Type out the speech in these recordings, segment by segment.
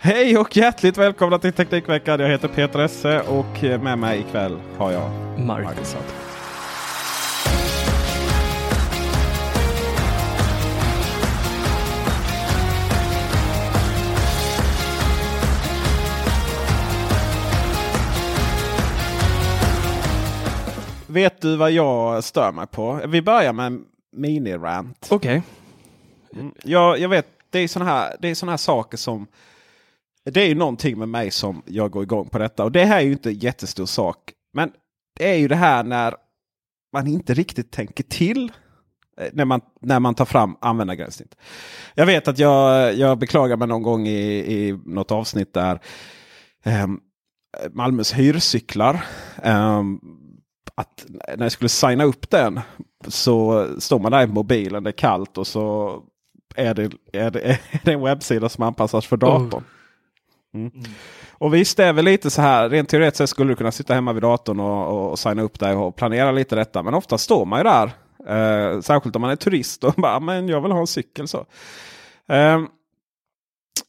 Hej och hjärtligt välkomna till Teknikveckan. Jag heter Peter Esse och med mig ikväll har jag Marcus. Vet du vad jag stör mig på? Vi börjar med en mini-rant. Okej. Mm. Jag, jag vet, det är sådana här, det är såna här saker som... Det är ju någonting med mig som jag går igång på detta. Och det här är ju inte en jättestor sak. Men det är ju det här när man inte riktigt tänker till. Eh, när man, när man tar fram användargränssnitt. Jag vet att jag, jag beklagar mig någon gång i, i något avsnitt där Um, Malmös hyrcyklar. Um, att när jag skulle signa upp den så står man där i mobilen, det är kallt och så är det, är det, är det en webbsida som anpassas för datorn. Mm. mm. Och visst är väl lite så här, rent teoretiskt skulle du kunna sitta hemma vid datorn och, och signa upp dig och planera lite detta. Men ofta står man ju där, eh, särskilt om man är turist och bara men jag vill ha en cykel. så. Ehm, eh,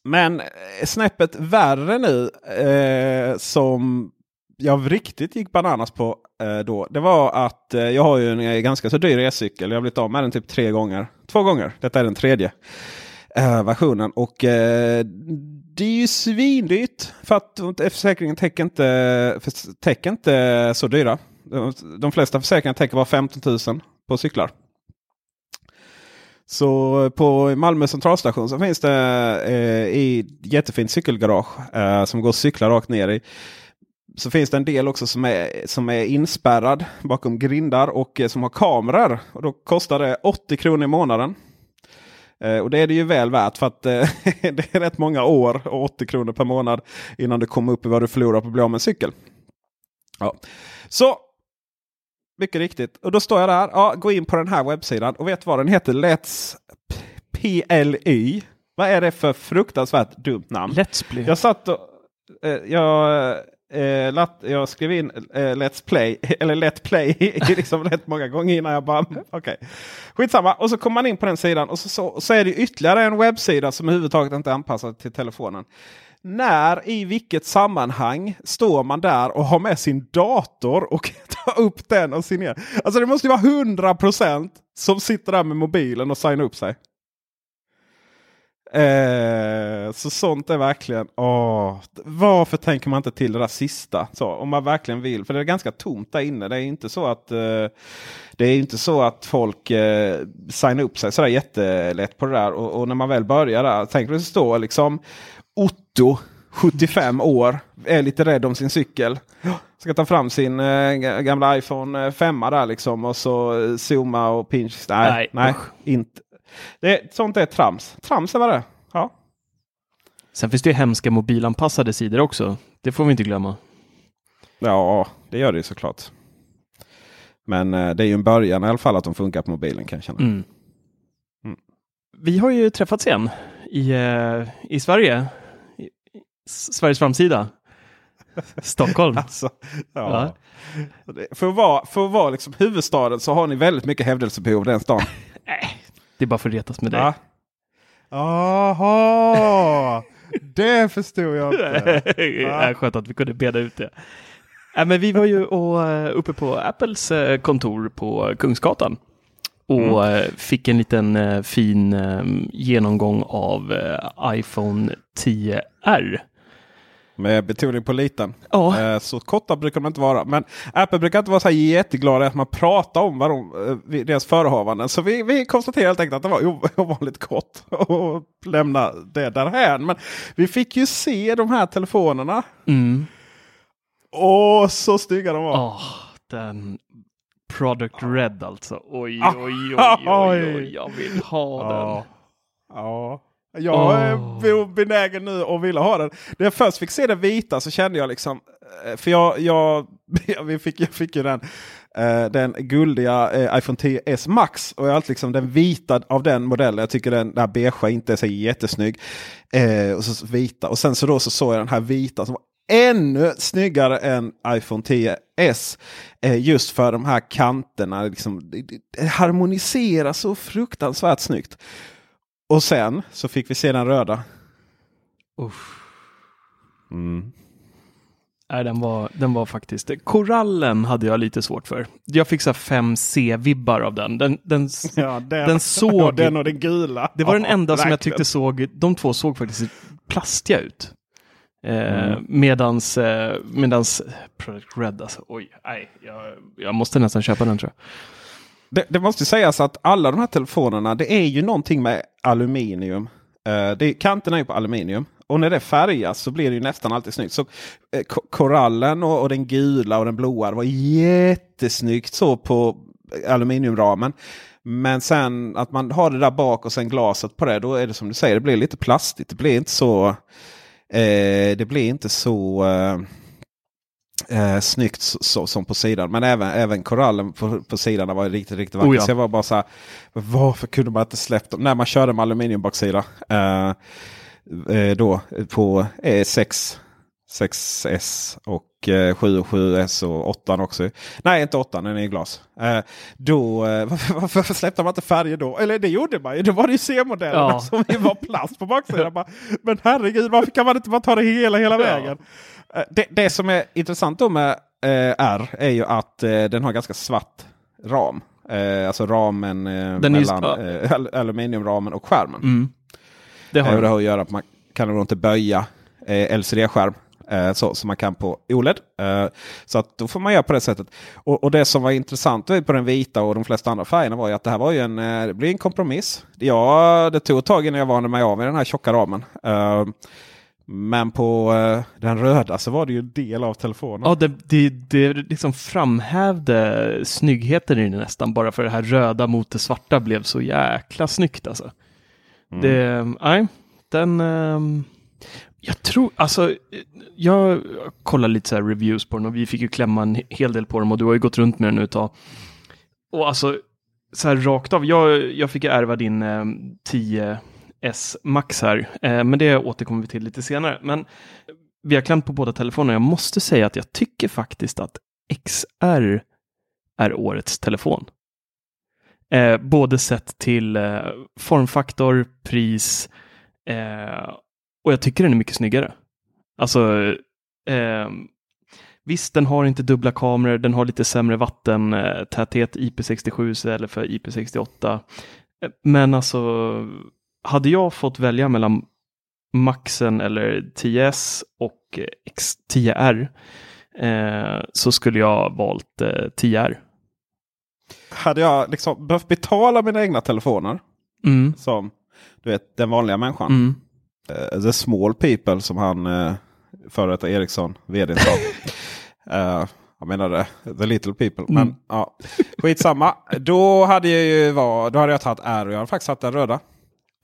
men snäppet värre nu eh, som jag riktigt gick bananas på eh, då. Det var att eh, jag har ju en ganska så dyr e-cykel. Jag har blivit av med den typ tre gånger. Två gånger. Detta är den tredje eh, versionen. Och eh, det är ju svindyrt. För att försäkringen täcker inte, för, täcker inte så dyra. De, flesta försäkringar täcker bara 15 000 på cyklar. Så på Malmö centralstation så finns det eh, i jättefint cykelgarage eh, som går att cykla rakt ner i. Så finns det en del också som är, som är inspärrad bakom grindar och eh, som har kameror. Och då kostar det 80 kronor i månaden. Eh, och det är det ju väl värt för att eh, det är rätt många år och 80 kronor per månad innan du kommer upp i vad du förlorar på att bli av med en cykel. Ja. Så mycket riktigt. Och då står jag där. Ja, gå in på den här webbsidan och vet vad den heter? Let's PLY. Vad är det för fruktansvärt dumt namn? Let's Play. Jag satt och... Eh, jag, eh, lat, jag skrev in eh, Let's Play, eller Let Play, liksom rätt många gånger innan jag bara... Mm, okej. Okay. Skitsamma. Och så kommer man in på den sidan och så, så, så är det ytterligare en webbsida som överhuvudtaget inte är anpassad till telefonen. När i vilket sammanhang står man där och har med sin dator och tar upp den och signerar? Alltså det måste ju vara 100% som sitter där med mobilen och signar upp sig. Eh, så sånt är verkligen... Åh, varför tänker man inte till det där sista? Så, om man verkligen vill. För det är ganska tomt där inne. Det är inte så att, eh, det är inte så att folk eh, signar upp sig sådär jättelätt på det där. Och, och när man väl börjar där. Tänk dig stå liksom Otto, 75 år, är lite rädd om sin cykel. Ska ta fram sin eh, gamla iPhone 5 där liksom och så eh, zooma och pinch. Nej, Nej, nej, inte. Det, sånt är trams. Trams är vad det är. Ja. Sen finns det ju hemska mobilanpassade sidor också. Det får vi inte glömma. ja, det gör det ju såklart. Men eh, det är ju en början i alla fall att de funkar på mobilen kan jag känna. Mm. vi har ju träffats igen i, eh, i Sverige. I, i Sveriges framsida. Stockholm. Alltså, ja. Det- För att vara, för att vara liksom huvudstaden så har ni väldigt mycket hävdelsebehov den stan. Det är bara för att retas med dig. Ja. Jaha, det förstod jag inte. är skönt att vi kunde beda ut det. Äh, men vi var ju eh, uppe på Apples eh, kontor på Kungsgatan och eh, fick en liten fin genomgång av iPhone 10R. Med betoning på liten. Ja. Eh, Så korta brukar de inte vara. Men Apple brukar inte vara så jätteglada att man pratar om vad de, eh, deras förehavanden. Så vi, vi konstaterar helt enkelt att det var ov- ovanligt kort. Och lämna det därhän. Men vi fick ju se de här telefonerna. Mm. Åh, så snygga de var. Åh, den Product Red alltså. Oj, Ah. oj, oj, oj, oj, jag vill ha den. Ja. Jag be- benägen nu och ville ha den. När jag först fick se den vita så kände jag liksom. eh, För jag, jag, vi fick, jag fick ju den, eh, den guldiga eh, iPhone 10s Max. Och jag har alltid liksom den vita av den modellen. Jag tycker den där beigea inte är så jättesnygg. Eh, och så vita. Och sen så då så såg jag den här vita som var ännu snyggare än iPhone 10s. Eh, just för de här kanterna. Liksom, det harmoniserar så fruktansvärt snyggt. Och sen så fick vi se den röda. Uff. Mm. Nej, den var, den var faktiskt... Korallen hade jag lite svårt för. Jag fick så här 5C-vibbar av den. Den, den, Ja, den, Den såg- Ja, den och den gula. det var den Ja, enda som jag tyckte såg... De två såg faktiskt plastiga ut. Eh, Mm. Medans, eh, medans Product Red, alltså oj, nej, jag, jag måste nästan köpa den tror jag. Det, det måste sägas att alla de här telefonerna det är ju någonting med aluminium. Uh, det, kanterna är ju på aluminium. Och när det färgas så blir det ju nästan alltid snyggt. Så eh, korallen och, och den gula och den blåa det var jättesnyggt så på aluminiumramen. Men sen att man har det där bak och sen glaset på det. Då är det som du säger, det blir lite plastigt. Det blir inte så... Eh, det blir inte så... Eh, eh, snyggt så, som på sidan. Men även, även korallen på, på sidan var riktigt, riktigt vacker. Oh ja. Så jag var bara så här, varför kunde man inte släppt dem? När man körde med aluminiumbaksida. Eh, eh, då på eh, 6, 6S och eh, 7 och 7S och 8 också. Nej, inte 8, den är i glas. Eh, då, eh, varför, varför släppte man inte färger då? Eller det gjorde man ju. Då var det ju C-modellerna Ja. som var plast på baksidan. Men herregud, varför kan man inte bara ta det hela, hela vägen? Eh, Det, det som är intressant då med eh, R är ju att eh, den har ganska svart ram. Eh, alltså ramen eh, mellan ja. eh, al- aluminiumramen och skärmen. Mm. Det Eh, har och det har att göra att man kan nog inte böja eh, LCD-skärm. Eh, så som man kan på OLED. Eh, så att då får man göra på det sättet. Och, och det som var intressant på den vita och de flesta andra färgerna var ju att det här var ju en, eh, det blir en kompromiss. Ja, det tog ett tag innan jag vande mig av med den här tjocka ramen. Eh, men på eh, den röda så var det ju en del av telefonen. Ja, det, det, det liksom framhävde snyggheten i det nästan, bara för det här röda mot det svarta blev så jäkla snyggt alltså. Mm. Det, nej, den... ehm, jag tror, alltså, jag kollar lite så här reviews på den och vi fick ju klämma en hel del på dem och du har ju gått runt med den nu ett tag. Och alltså, så här rakt av, jag, jag fick ärva din eh, S-max här, eh, men det återkommer vi till lite senare. Men vi har klämt på båda telefonerna. Jag måste säga att jag tycker faktiskt att XR är årets telefon. Eh, både sett till eh, formfaktor, pris eh, och jag tycker den är mycket snyggare. Alltså, ehm, visst den har inte dubbla kameror, den har lite sämre vattentäthet IP67 istället för IP68. Eh, men alltså, hade jag fått välja mellan Maxen eller 10S och X10R eh, så skulle jag valt eh, 10R. Hade jag liksom behövt betala mina egna telefoner Mm. som du vet, den vanliga människan. Mm. Eh, the small people som han uh, före detta Ericsson, vd sa. uh, jag menade the little people. Men Mm. ja, skitsamma. Då hade jag ju var, då hade jag tagit R och jag hade faktiskt tagit den röda.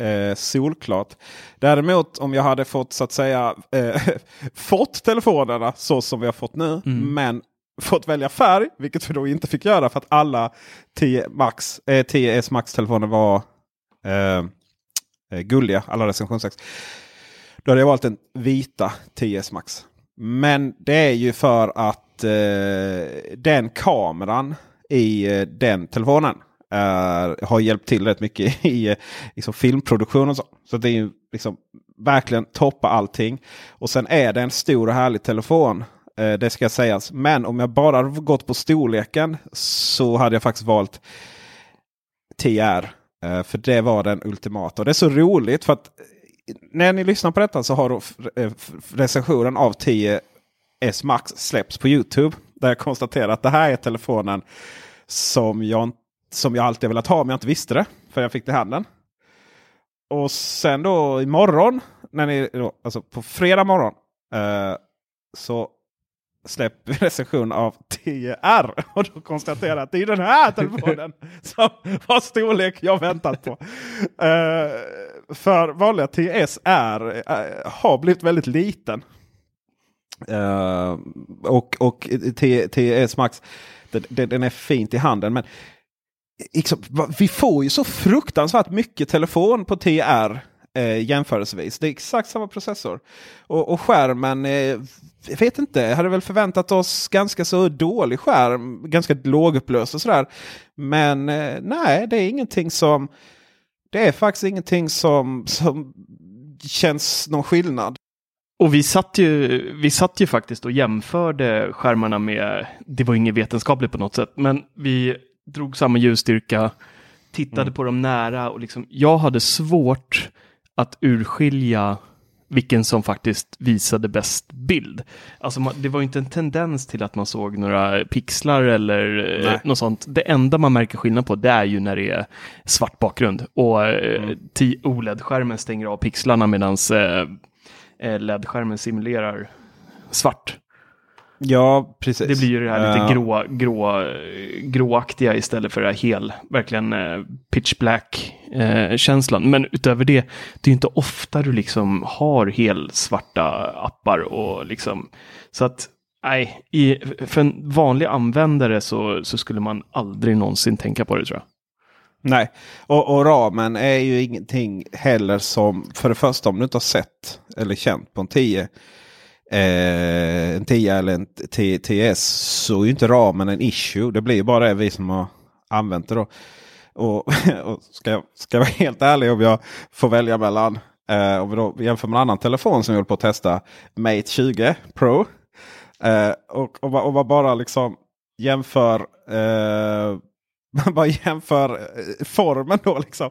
Eh, solklart. Däremot om jag hade fått så att säga eh, fått telefonerna så som vi har fått nu. Mm. Men fått välja färg, vilket vi då inte fick göra för att alla 10 Max, eh, 10S Max-telefoner var eh, eh, gulliga, alla recensionsex. Då hade jag valt den vita 10S Max. Men det är ju för att eh, den kameran i eh, den telefonen är, har hjälpt till rätt mycket i eh, liksom, filmproduktion och så. Så det är ju liksom verkligen toppa allting. Och sen är det en stor och härlig telefon. Eh, det ska sägas. Men om jag bara gått på storleken så hade jag faktiskt valt TR. Eh, för det var den ultimata. Och det är så roligt för att eh, när ni lyssnar på detta så har eh, recensionen av 10 S Max släppts på Youtube. Där jag konstaterar att det här är telefonen som jag, som jag alltid velat ha om jag inte visste det. För jag fick det i handen. Och sen då imorgon, när ni, då, alltså på fredag morgon, eh, så släpper vi recension av 10R. Och då konstaterar jag att det är den här telefonen som var storlek jag väntat på. Eh, för vanliga 10S är, eh, har blivit väldigt liten. Uh, och och 10S Max den, den, är fint i handen. Men liksom, vi får ju så fruktansvärt mycket telefon på TR eh, jämförelsevis. Det är exakt samma processor. Och, och skärmen, eh, jag vet inte, jag hade väl förväntat oss ganska så dålig skärm. Ganska lågupplöst och sådär. Men eh, nej, det är ingenting som... Det är faktiskt ingenting som, som känns någon skillnad. Och vi satt, ju, vi satt ju faktiskt och jämförde skärmarna med, det var inget vetenskapligt på något sätt, men vi drog samma ljusstyrka, tittade mm. på dem nära och liksom, jag hade svårt att urskilja vilken som faktiskt visade bäst bild. Alltså det var inte en tendens till att man såg några pixlar eller eh, Nej. något sånt. Det enda man märker skillnad på det är ju när det är svart bakgrund och eh, mm. OLED-skärmen stänger av pixlarna medan eh, LED-skärmen simulerar svart. Ja, precis. Det blir ju det här lite grå, grå, gråaktiga istället för det här hel, verkligen eh, pitch black eh, känslan. Men utöver det, det är inte ofta du liksom har helsvarta appar och liksom så att nej, i, för en vanlig användare så, så skulle man aldrig någonsin tänka på det tror jag. Nej, och, och, ramen är ju ingenting heller som för det första om du inte har sett eller känt på en 10 eh, en 10 eller en TS så är ju inte ramen en issue. Det blir bara det vi som har använt det. Då. Och, och ska, jag, ska jag vara helt ärlig om jag får välja mellan. Eh, om vi då jämför med en annan telefon som jag håller på att testa. Mate 20 Pro. Eh, och om man bara liksom jämför eh, man bara jämför eh, formen då liksom.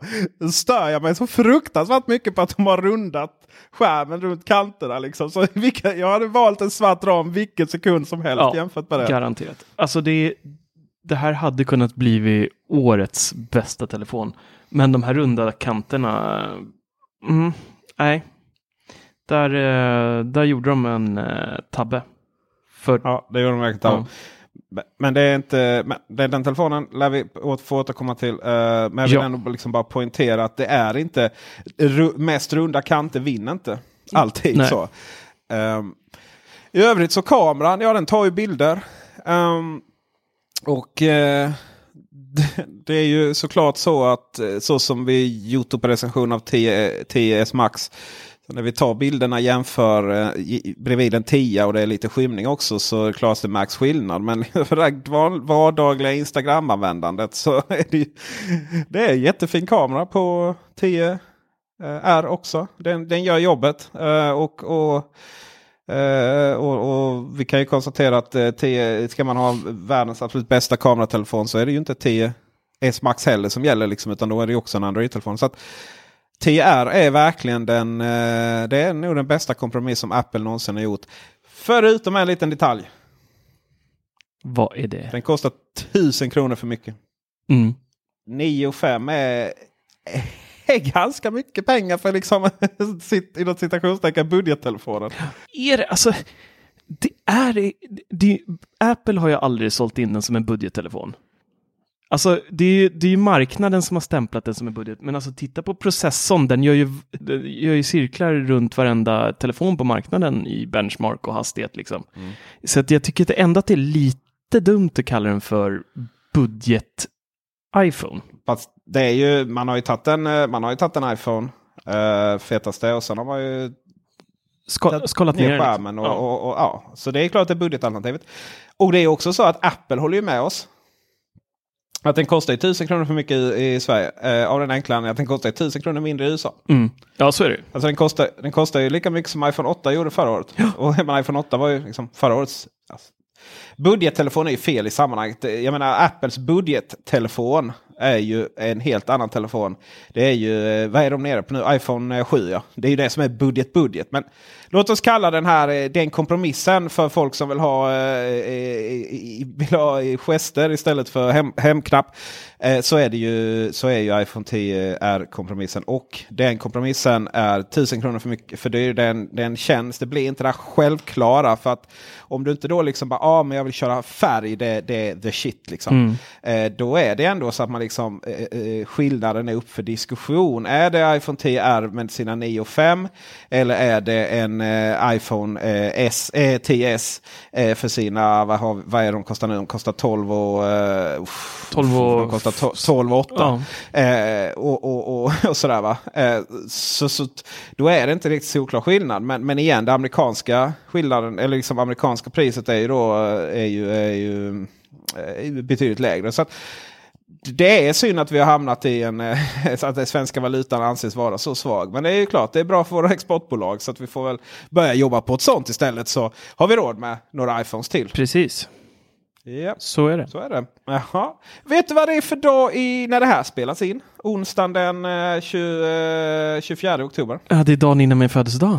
Stör jag mig så fruktansvärt mycket på att de har rundat skärmen runt kanterna. Liksom. Så vilka, jag hade valt en svart ram vilken sekund som helst ja, jämfört med det. Garanterat. Alltså det, det här hade kunnat bli årets bästa telefon. Men de här runda kanterna, mm, nej. Där, eh, där gjorde de en eh, tabbe. För, ja, det gjorde de verkligen. Ja. Men det är inte, men den telefonen lär vi få återkomma till. Uh, men jag vill ja. ändå liksom bara poängtera att det är inte mest runda kanter vinner inte alltid. Nej. så. Um, I övrigt så kameran, ja den tar ju bilder. Um, och uh, det, det, är ju såklart så att eh, så som vi gjort på recension av 10, 10S Max så när vi tar bilderna jämför eh, bredvid en 10 och det är lite skymning också så klaras det märks skillnad. Men för det vardagliga Instagram-användandet så är det, det är en jättefin kamera på 10 eh, R också. Den, den gör jobbet. Eh, och, och Uh, och, och, vi kan ju konstatera att eh, uh, 10, ska man ha världens absolut bästa kameratelefon så är det ju inte 10 S Max heller som gäller. Liksom, utan då är det också en Android-telefon. Så att, TR är verkligen den, eh, det är nog den bästa kompromiss som Apple någonsin har gjort. Förutom en liten detalj. Vad är det? Den kostar tusen kronor för mycket. Mm. 9 5 är, är ganska mycket pengar för liksom inom citationstecken budgettelefonen. Är det alltså? Det är, det, Apple har ju aldrig sålt in den som en budgettelefon. Alltså det är, ju, det är ju marknaden som har stämplat den som en budget, men alltså titta på processorn, den gör ju, gör ju cirklar runt varenda telefon på marknaden i benchmark och hastighet liksom. Mm. Så att jag tycker att det ändå att det är lite dumt att kalla den för budget iPhone. Fast det är ju, man har ju tagit en, man har ju tagit en iPhone Uh, fetaste. Och sen har man ju Ska, skalat ner ner liksom. skärmen. Och, Ja. och, och, ja. Så det är klart det är budgetalternativet. Och det är också så att Apple håller ju med oss. Att den kostar ju 1000 kronor för mycket i, i Sverige. Eh, av den enkla att den kostar ju 1000 kronor mindre i USA. Mm. Ja, så är det. Alltså den kostar, den kostar ju lika mycket som iPhone 8 gjorde förra året. Och jag menar, iPhone 8 var ju liksom förra årets... Alltså, budgettelefon är ju fel i sammanhanget. Jag menar Apples budgettelefon är ju en helt annan telefon. Det är ju, eh, vad är de nere på nu? iPhone eh, 7 ja. Det är ju det som är budget budget. Men låt oss kalla den här eh, den kompromissen för folk som vill ha, vill ha gester istället för hem, hemknapp. Eh, så är det ju, så är ju iPhone 10 är kompromissen. Och den kompromissen är 1000 kronor för mycket. För ju den, den känns, det blir inte det självklara. För att om du inte då liksom bara, ah, men jag vill köra färg, det, det är the shit liksom. Eh, då är det ändå så att man liksom, eh, eh, skillnaden är upp för diskussion. Är det iPhone 10R med sina 9 och 5? Eller är det en eh, iPhone S, eh, 10S eh, för sina, vad, har, vad är de kostar nu? De kostar 12 och... Uff, 12 och- De kostar to- 12 och 8. Ja. Eh, och, och, och, och sådär va. Eh, så, så, då är det inte riktigt solklar skillnad. Men, men igen, det amerikanska skillnaden, eller liksom amerikanska priset är ju då eh, är ju, är ju eh, betydligt lägre. Så att, det är synd att vi har hamnat i en... att den svenska valutan anses vara så svag. Men det är ju klart, det är bra för våra exportbolag. Så att vi får väl börja jobba på ett sånt istället. Så har vi råd med några iPhones till. Precis, Ja. så är det. Så är det. Jaha. Vet du vad det är för dag i, när det här spelas in? Onsdagen den eh, 20, eh, 24 oktober. Ja, det är dagen innan min födelsedag.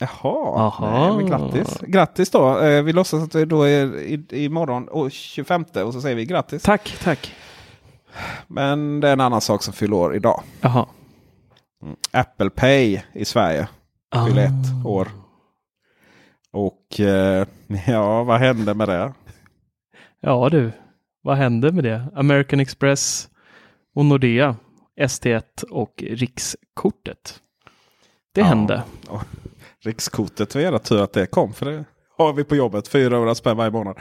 Jaha, Jaha. Nej, men grattis. Grattis då. Eh, vi låtsas att det då är i, imorgon och 25 och så säger vi grattis. Tack, tack. Men det är en annan sak som fyller år idag. Jaha. Apple Pay i Sverige fyller ett år. Och eh, ja, vad hände med det? Ja du, vad hände med det? American Express och Nordea, ST1 och Rikskortet. Det Ja. hände. Rikskortet, det var jävla tur att det kom. För det har vi på jobbet, 400 spänn varje månad.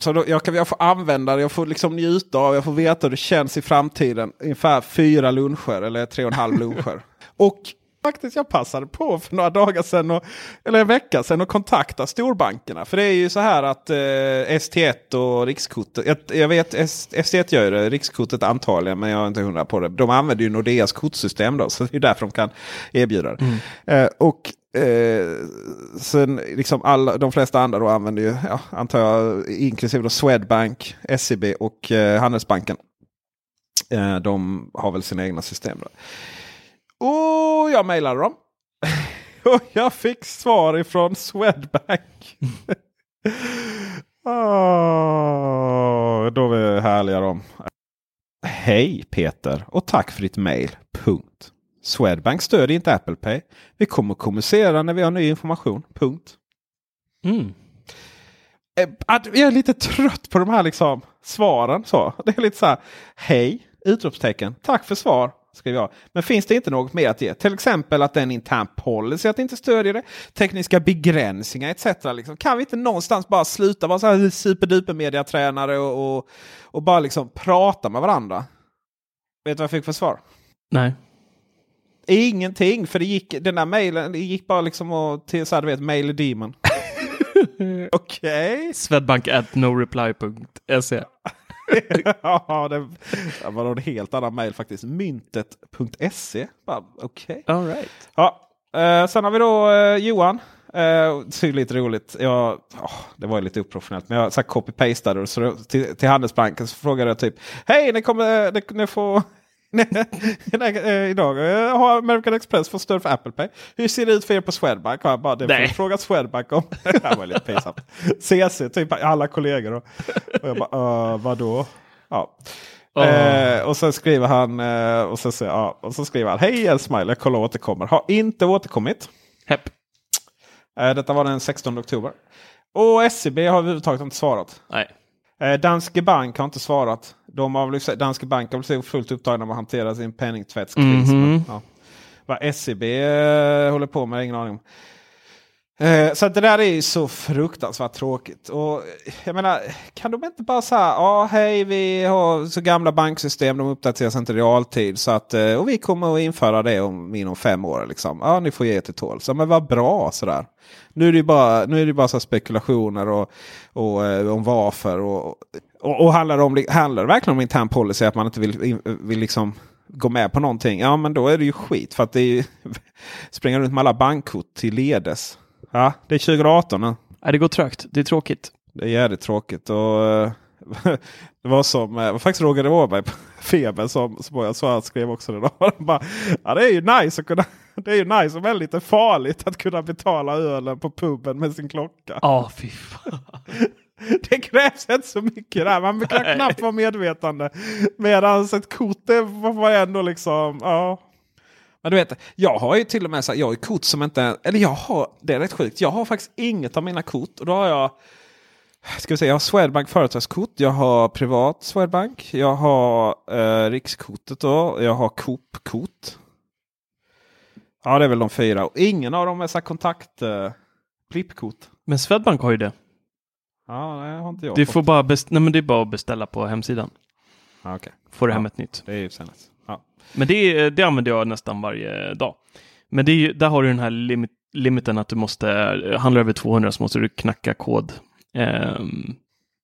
Så då, jag, kan, jag får använda det, jag får liksom njuta av, jag får veta hur det känns i framtiden. Ungefär fyra luncher eller tre och en halv luncher. och faktiskt jag passade på för några dagar sedan, och, eller en vecka sedan, att kontakta storbankerna. För det är ju så här att eh, ST1 och Rikskortet, jag, jag vet S, ST1 gör det, Rikskortet antagligen, men jag är inte hundra på det. De använder ju Nordeas kortsystem då, så det är därför de kan erbjuda det. Eh, och Eh, sen liksom alla, de flesta andra då använder ju, ja, antar jag, inklusive då Swedbank, SEB och eh, Handelsbanken. Eh, de har väl sina egna system. Då. Och jag mejlade dem. och jag fick svar ifrån Swedbank. oh, då är vi härliga de. Hej Peter och tack för ditt mejl. Punkt. Swedbank stödjer inte Apple Pay. Vi kommer kommunicera när vi har ny information. Punkt. Mm. Eh, Jag är lite trött på de här liksom svaren. Så. Det är lite så här. Hej! Utropstecken. Tack för svar. Skriver jag. Men finns det inte något mer att ge? Till exempel att en intern policy att inte stödja det. Tekniska begränsningar etc. Liksom. Kan vi inte någonstans bara sluta vara så här superduper mediatränare och, och, och bara liksom prata med varandra? Vet du vad jag fick för svar? Nej. Ingenting, för det gick, den där mejlen gick bara liksom och, till så här, du vet, mail demon. Okej. Swedbank at noreply.se. ja, det det var en helt annan mejl faktiskt. Myntet.se. Okej. All right. Ja, eh, sen har vi då eh, Johan. Eh, det är lite roligt. Jag, det var ju lite oprofessionellt. Men jag copy-pastade till, till Handelsbanken så frågade jag typ. Hej, ni kommer ni, ni får... Eh, idag eh, har American Express fått stöd för Apple Pay. Hur ser det ut för er på Swedbank? Jag bara, det får Nej. du fråga Swedbank om. det var lite pinsamt. CC, typ alla kollegor. Och, och jag bara, uh, vadå? Ja. Åh. Eh, och sen skriver han, eh, och, sen, säger- ja, och så skriver han, hej Elsmile, jag kollar återkommer. Har inte återkommit. Hepp. Eh, detta var den 16 oktober. Och SEB har överhuvudtaget inte svarat. Nej. Eh, Danske Bank har inte svarat. De har väl, Danske Bank har väl fullt upptagna med att hantera sin penningtvättskris. Mhm. Men, ja. Vad SEB eh, håller på med ingen aning om. Eh, så det där är ju så fruktansvärt tråkigt. Och eh, jag menar, kan de inte bara säga ja hej vi har så gamla banksystem, de uppdateras inte i realtid. Så att, eh, och vi kommer att införa det om, inom fem år. Liksom. Ja, ni får ge er till tåls. Ja, men vad bra sådär. Nu är det ju bara, nu är det bara så spekulationer och, och, om varför. Och, och, och handlar, det om, handlar det verkligen om intern policy att man inte vill, vill liksom gå med på någonting. Ja men då är det ju skit. För att det är ju springa runt med alla bankkort till ledes. Ja, det är 2018 nu. Ja, det går trögt. Det är tråkigt. Det är jävligt tråkigt. Och, eh, det var som det var faktiskt Roger Åberg på Feber som, som jag så skrev också det. Bara, ja, det är ju nice att kunna det är ju nice men lite farligt att kunna betala ölen på puben med sin klocka. Ja, fy fan. Det krävs inte så mycket där. Man kan knappt vara medvetande. Medan ett kort det var ändå liksom. Ja. Men du vet, jag har ju till och med så här, jag har kort som inte, eller jag har, det är rätt sjukt. Jag har faktiskt inget av mina kort. Och då har jag, ska vi säga, jag har Swedbank företagskort, jag har privat Swedbank, jag har eh, Rikskortet då, jag har Coop-kort. Ja, det är väl de fyra. Och ingen av dem är så kontakt eh. Men Swedbank har ju det. Ja, det har inte jag Du fått. får bara Nej, men det är bara att beställa på hemsidan. Ja, okej. Får du Ja. hem ett nytt. Det är ju senast. Ja. Men det, det använder jag nästan varje dag. Men ju- där har du den här limit, limiten att du måste, handla över 200 så måste du knacka kod. Ehm,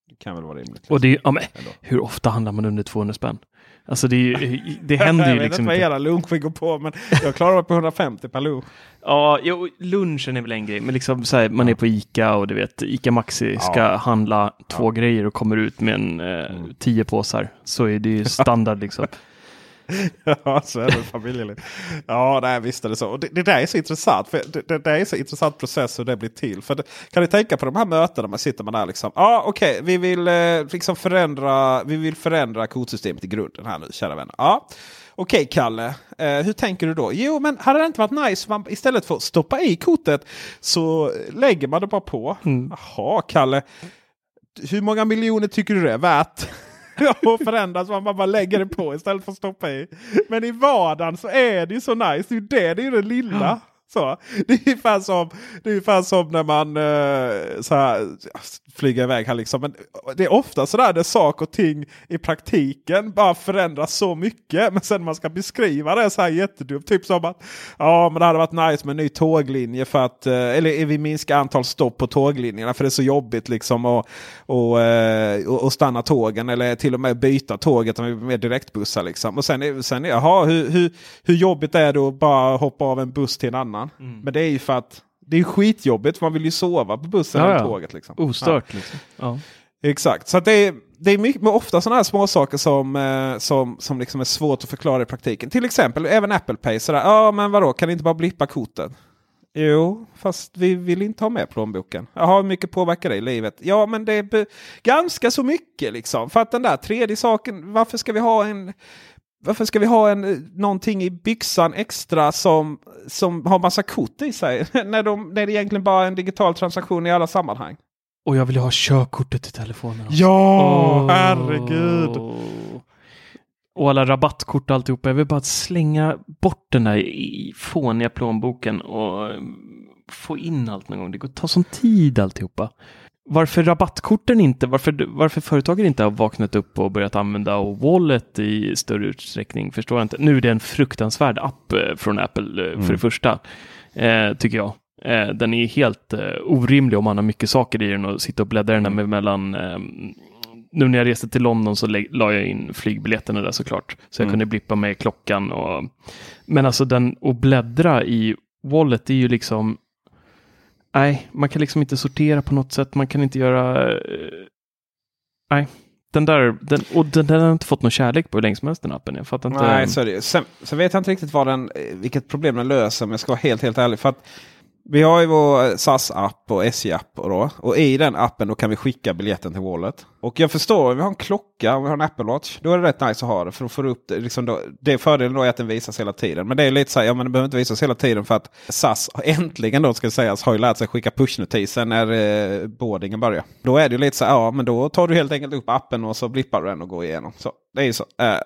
Det kan väl vara rimligt. och det är, ja, men, hur ofta handlar man under 200 spänn? Alltså det, ju- det händer jag ju vet liksom inte vad inte. era luncher går på men jag klarar mig på 150 per lunch. Ja, jo, lunchen är väl en grej, men liksom så här, man är på Ica och du vet, Ica Maxi ska Ja. handla två grejer och kommer ut med en eh, Mm. tio påsar. Så är det ju standard liksom. ja, så är det familjeligt. Ja, nej, visst är det så. Och det, det där är så intressant. För det, det, det är så intressant process hur det blir till. För det, kan ni tänka på de här mötena man sitter man där liksom. Ja, okej, vi vill eh, liksom förändra. Vi vill förändra kodsystemet i grunden här nu, kära vänner. Ja. Okej Kalle, eh, hur tänker du då? Jo, men hade det inte varit nice man istället för att stoppa i kortet så lägger man det bara på. Jaha Kalle, hur många miljoner tycker du det är värt? och förändras man bara lägger det på istället för att stoppa i. Men i vardagen så är det ju så nice. Det är ju det, det är ju det lilla. Så. Det är ungefär som, det är ungefär som när man uh, så här, flyger iväg här liksom. Men det är ofta sådär där saker och ting i praktiken bara förändras så mycket. Men sen man ska beskriva det så här jättedumt. Typ som att ja men det hade varit nice med en ny tåglinje för att eh, eller vi minskar antal stopp på tåglinjerna för det är så jobbigt liksom att och, eh, och, och stanna tågen eller till och med byta tåget med, direktbussar. Liksom. Och sen, sen är- jaha, hur, hur, hur jobbigt är det att bara hoppa av en buss till en annan? Men det är ju för att det är skitjobbigt för man vill ju sova på bussen eller tåget. Liksom. Ostört liksom. Exakt, så det är, det är mycket, men ofta sådana här små saker som, eh, som, som liksom är svårt att förklara i praktiken. Till exempel även Apple Pay. Sådär, ja men vadå, kan ni inte bara blippa korten? Jo, fast vi vill inte ha med plånboken. Jaha, hur mycket påverkar det i livet? Ja, men det är ganska så mycket liksom. För att den där tredje saken, varför ska vi ha en varför ska vi ha en, eh, någonting i byxan extra som, som har massa kort i sig? när, de, när det egentligen bara är en digital transaktion i alla sammanhang. Och jag vill ha körkortet i telefonen. också. Ja, Åh. herregud. Och alla rabattkort och alltihopa. Jag vill bara slänga bort den där i fåniga plånboken och mm, få in allt någon gång. Det går ta sån tid alltihopa. Varför rabattkorten inte, varför, varför företagen inte har vaknat upp och börjat använda Wallet i större utsträckning förstår jag inte. Nu är det en fruktansvärd app eh, från Apple eh, för det första, eh, tycker jag. Eh, den är helt eh, orimlig om man har mycket saker i den och sitta och bläddra den med mellan eh, nu när jag reste till London så la jag in flygbiljetterna där såklart. Så jag Mm. kunde blippa med klockan. Och, men alltså den att bläddra i Wallet är ju liksom Nej, man kan liksom inte sortera på något sätt. Man kan inte göra... Eh, nej, den där... Den, och den, den har inte fått någon kärlek på hur länge som helst den appen. Jag fattar inte. Nej, så är det ju. Sen, sen vet jag inte riktigt vad den, eh, vilket problem den löser om jag ska vara helt, helt ärlig. För att vi har ju vår eh, SAS-app och SJ-app. Och, då, och i den appen då kan vi skicka biljetten till Wallet. Och jag förstår, vi har en klocka och vi har en Apple Watch. Då är det rätt nice att ha det. För att få upp det. Liksom då, det är fördelen då är att den visas hela tiden. Men det är lite så här, ja men den behöver inte visas hela tiden för att SAS äntligen då ska sägas har ju lärt sig skicka pushnotiser när eh, boardingen börjar. Då är det ju lite så här, ja men då tar du helt enkelt upp appen och så blippar du den och går igenom. Så det är ju så. Eh,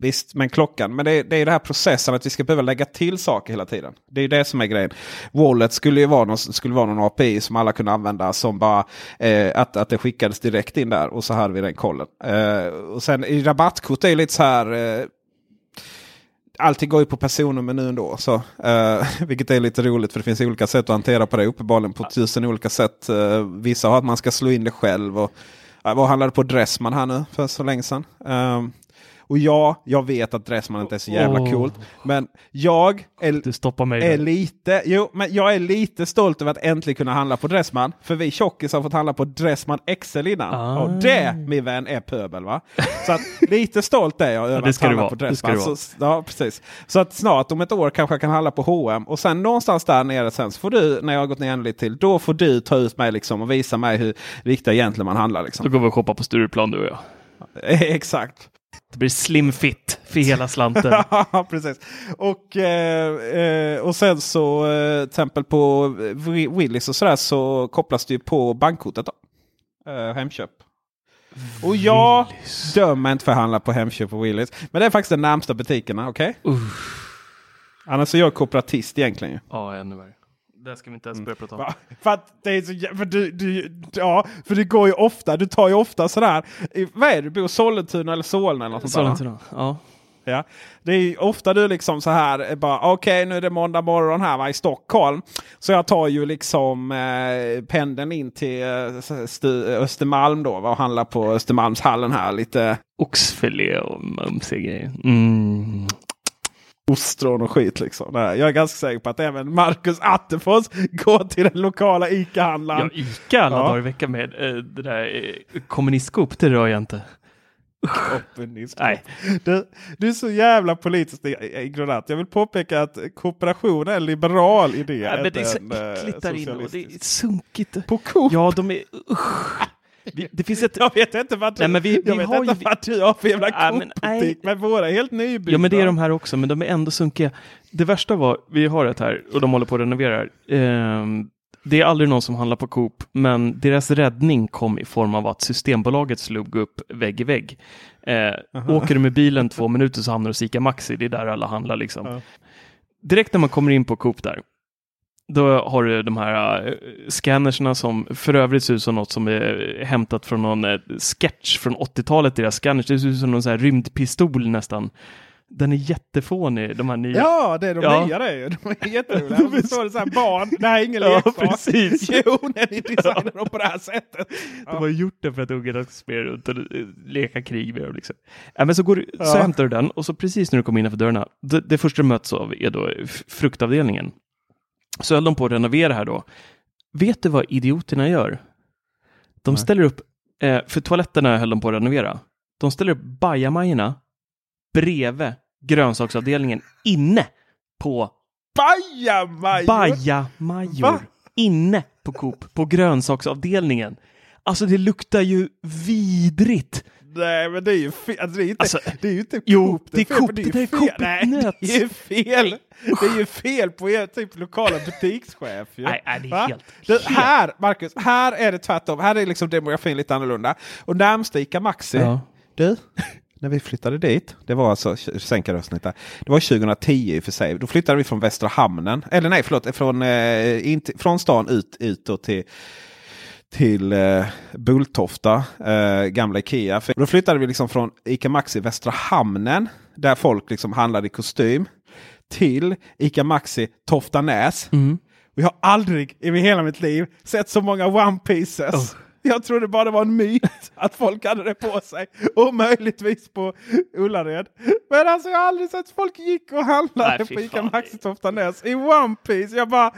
visst, men klockan. Men det är, det är det här processen att vi ska behöva lägga till saker hela tiden. Det är ju det som är grejen. Wallet skulle ju vara någon, skulle vara någon API som alla kunde använda som bara eh, att, att det skickades direkt in där och så hade vi den kollen. Eh, och sen i rabattkort är det lite så här. Eh, Allting går ju på personnummer nu ändå. Så, eh, vilket är lite roligt för det finns olika sätt att hantera på det. Uppenbarligen på tusen olika sätt. Eh, vissa har att man ska slå in det själv. Och, eh, vad handlade på Dressman här nu för så länge sedan? Och ja, jag vet att Dressman inte är så jävla Åh. coolt. Men jag är, Du stoppar mig. är lite, jo, men jag är lite stolt över att äntligen kunna handla på Dressman. För vi tjockis har fått handla på Dressman XL innan. Ah. Och det, min vän, är pöbel va? Så att lite stolt är jag över det att handla på Det ska Dressman. Så, ja, precis. Så att snart om ett år kanske jag kan handla på H&M och sen någonstans där nere sen så får du, när jag har gått ner lite till, då får du ta ut mig liksom och visa mig hur riktiga egentligen man handlar. Då Liksom. går vi och shoppar på Stureplan du och jag. Exakt. Det blir slim fit för hela slanten. Precis. Och, eh, eh, och sen så eh, till exempel på Wi- Willys och sådär så kopplas det ju på bankkortet. Då. Eh, Hemköp. Och jag dömer inte för att handla på Hemköp och Willys. Men det är faktiskt de närmsta butikerna, okej? Annars är jag koopratist egentligen. Ja, ännu värre. Det ska vi inte ens börja prata om. För att det är så för du, du, ja, för det går ju ofta, du tar ju ofta sådär. i- Vad är det, du bor i Sollentuna eller Solna eller något där? Sollentuna. Ja. Ja. Det är ju ofta du liksom så här, eh, bara okej nu är det måndag morgon här va, i Stockholm. Så jag tar ju liksom eh, pendeln in till eh, Östermalm då va, och handlar på Östermalmshallen här. Lite Oxfilé och mumsiga grejer. Mm. Ostron och skit liksom. Nej, Jag är ganska säker på att även Marcus Attefors går till den lokala Ja, ICA-handlaren. Ica alla Ja. dagar i veckan med eh, det där eh, kommunistskop, det rör jag inte. Nej. Du, du är så jävla politiskt ignorant. Jag vill påpeka att kooperation är en liberal idé. Ja, men det är så eh, äckligt där inne det är sunkigt. På Coop? Ja, de är... Usch. Vi, det finns ett... Jag vet inte vad du, Nej, men vi- vi har ju- vad du har för jävla Ja, men. Men, våra är helt nybyggda. Ja, men det är de här också, men de är ändå sunkiga. Det värsta var, vi har ett här och de håller på att renovera. Ehm, det är aldrig någon som handlar på Coop, men deras räddning kom i form av att Systembolaget slog upp vägg i vägg. Eh, åker du med bilen två minuter så hamnar du hos ICA Maxi, det är där alla handlar liksom. Ja. Direkt när man kommer in på Coop där, då har du de här uh, scannerserna som för övrigt ser ut som något som är hämtat från någon eh, sketch från 80-talet. Deras scanners, det ser ut som någon sån här rymdpistol nästan. Den är jättefånig, de här nya. Ja, det är de Ja. nya det är ju. De är jätteroliga. Så står det så här barn, det här är ingen Ja, leksak. precis. Jo, när ni designar dem på det här sättet. De har gjort det för att ungarna ska spela runt och eh, leka krig med dem. Liksom. Ja, men så, går, du- så Ja. hämtar du den och så precis när du kommer innanför dörrarna, det, det första du möts av är då fruktavdelningen. Så höll de på att renovera här då. Vet du vad idioterna gör? De Nej. ställer upp, eh, för toaletterna höll de på att renovera. De ställer upp bajamajorna bredvid grönsaksavdelningen inne på Bajamajor! bajamajor Va? inne på Coop, på grönsaksavdelningen. Alltså det luktar ju vidrigt. Nej, men det är ju fel. Alltså, det, är inte, Alltså, det är ju inte jo, Coop det är Coop, det ju där är fel. Coop Nej, det är ju fel. Det är ju fel på er typ lokala butikschef. Ju. Nej, nej, det är helt- Det, helt- här, Marcus, här är det tvärtom. Här är liksom demografin lite annorlunda. Och närmsta ICA Maxi. Ja. Du, när vi flyttade dit, det var alltså, sänka rösten lite. Det var 2010 i och för sig. Då flyttade vi från Västra Hamnen, eller nej förlåt, från, eh, inte, från stan ut, ut då till till eh, Bulltofta, eh, gamla Ikea. För då flyttade vi liksom från Ica Maxi Västra Hamnen, där folk liksom handlade i kostym, till Ica Maxi Toftanäs. Mm. Och jag har aldrig i hela mitt liv sett så många One Pieces. Oh. Jag trodde bara det var en myt att folk hade det på sig. Och möjligtvis på Ullared. Men alltså jag har aldrig sett folk gick och handlade Nej, på Ica. Maxi Toftanäs i One Piece. Jag bara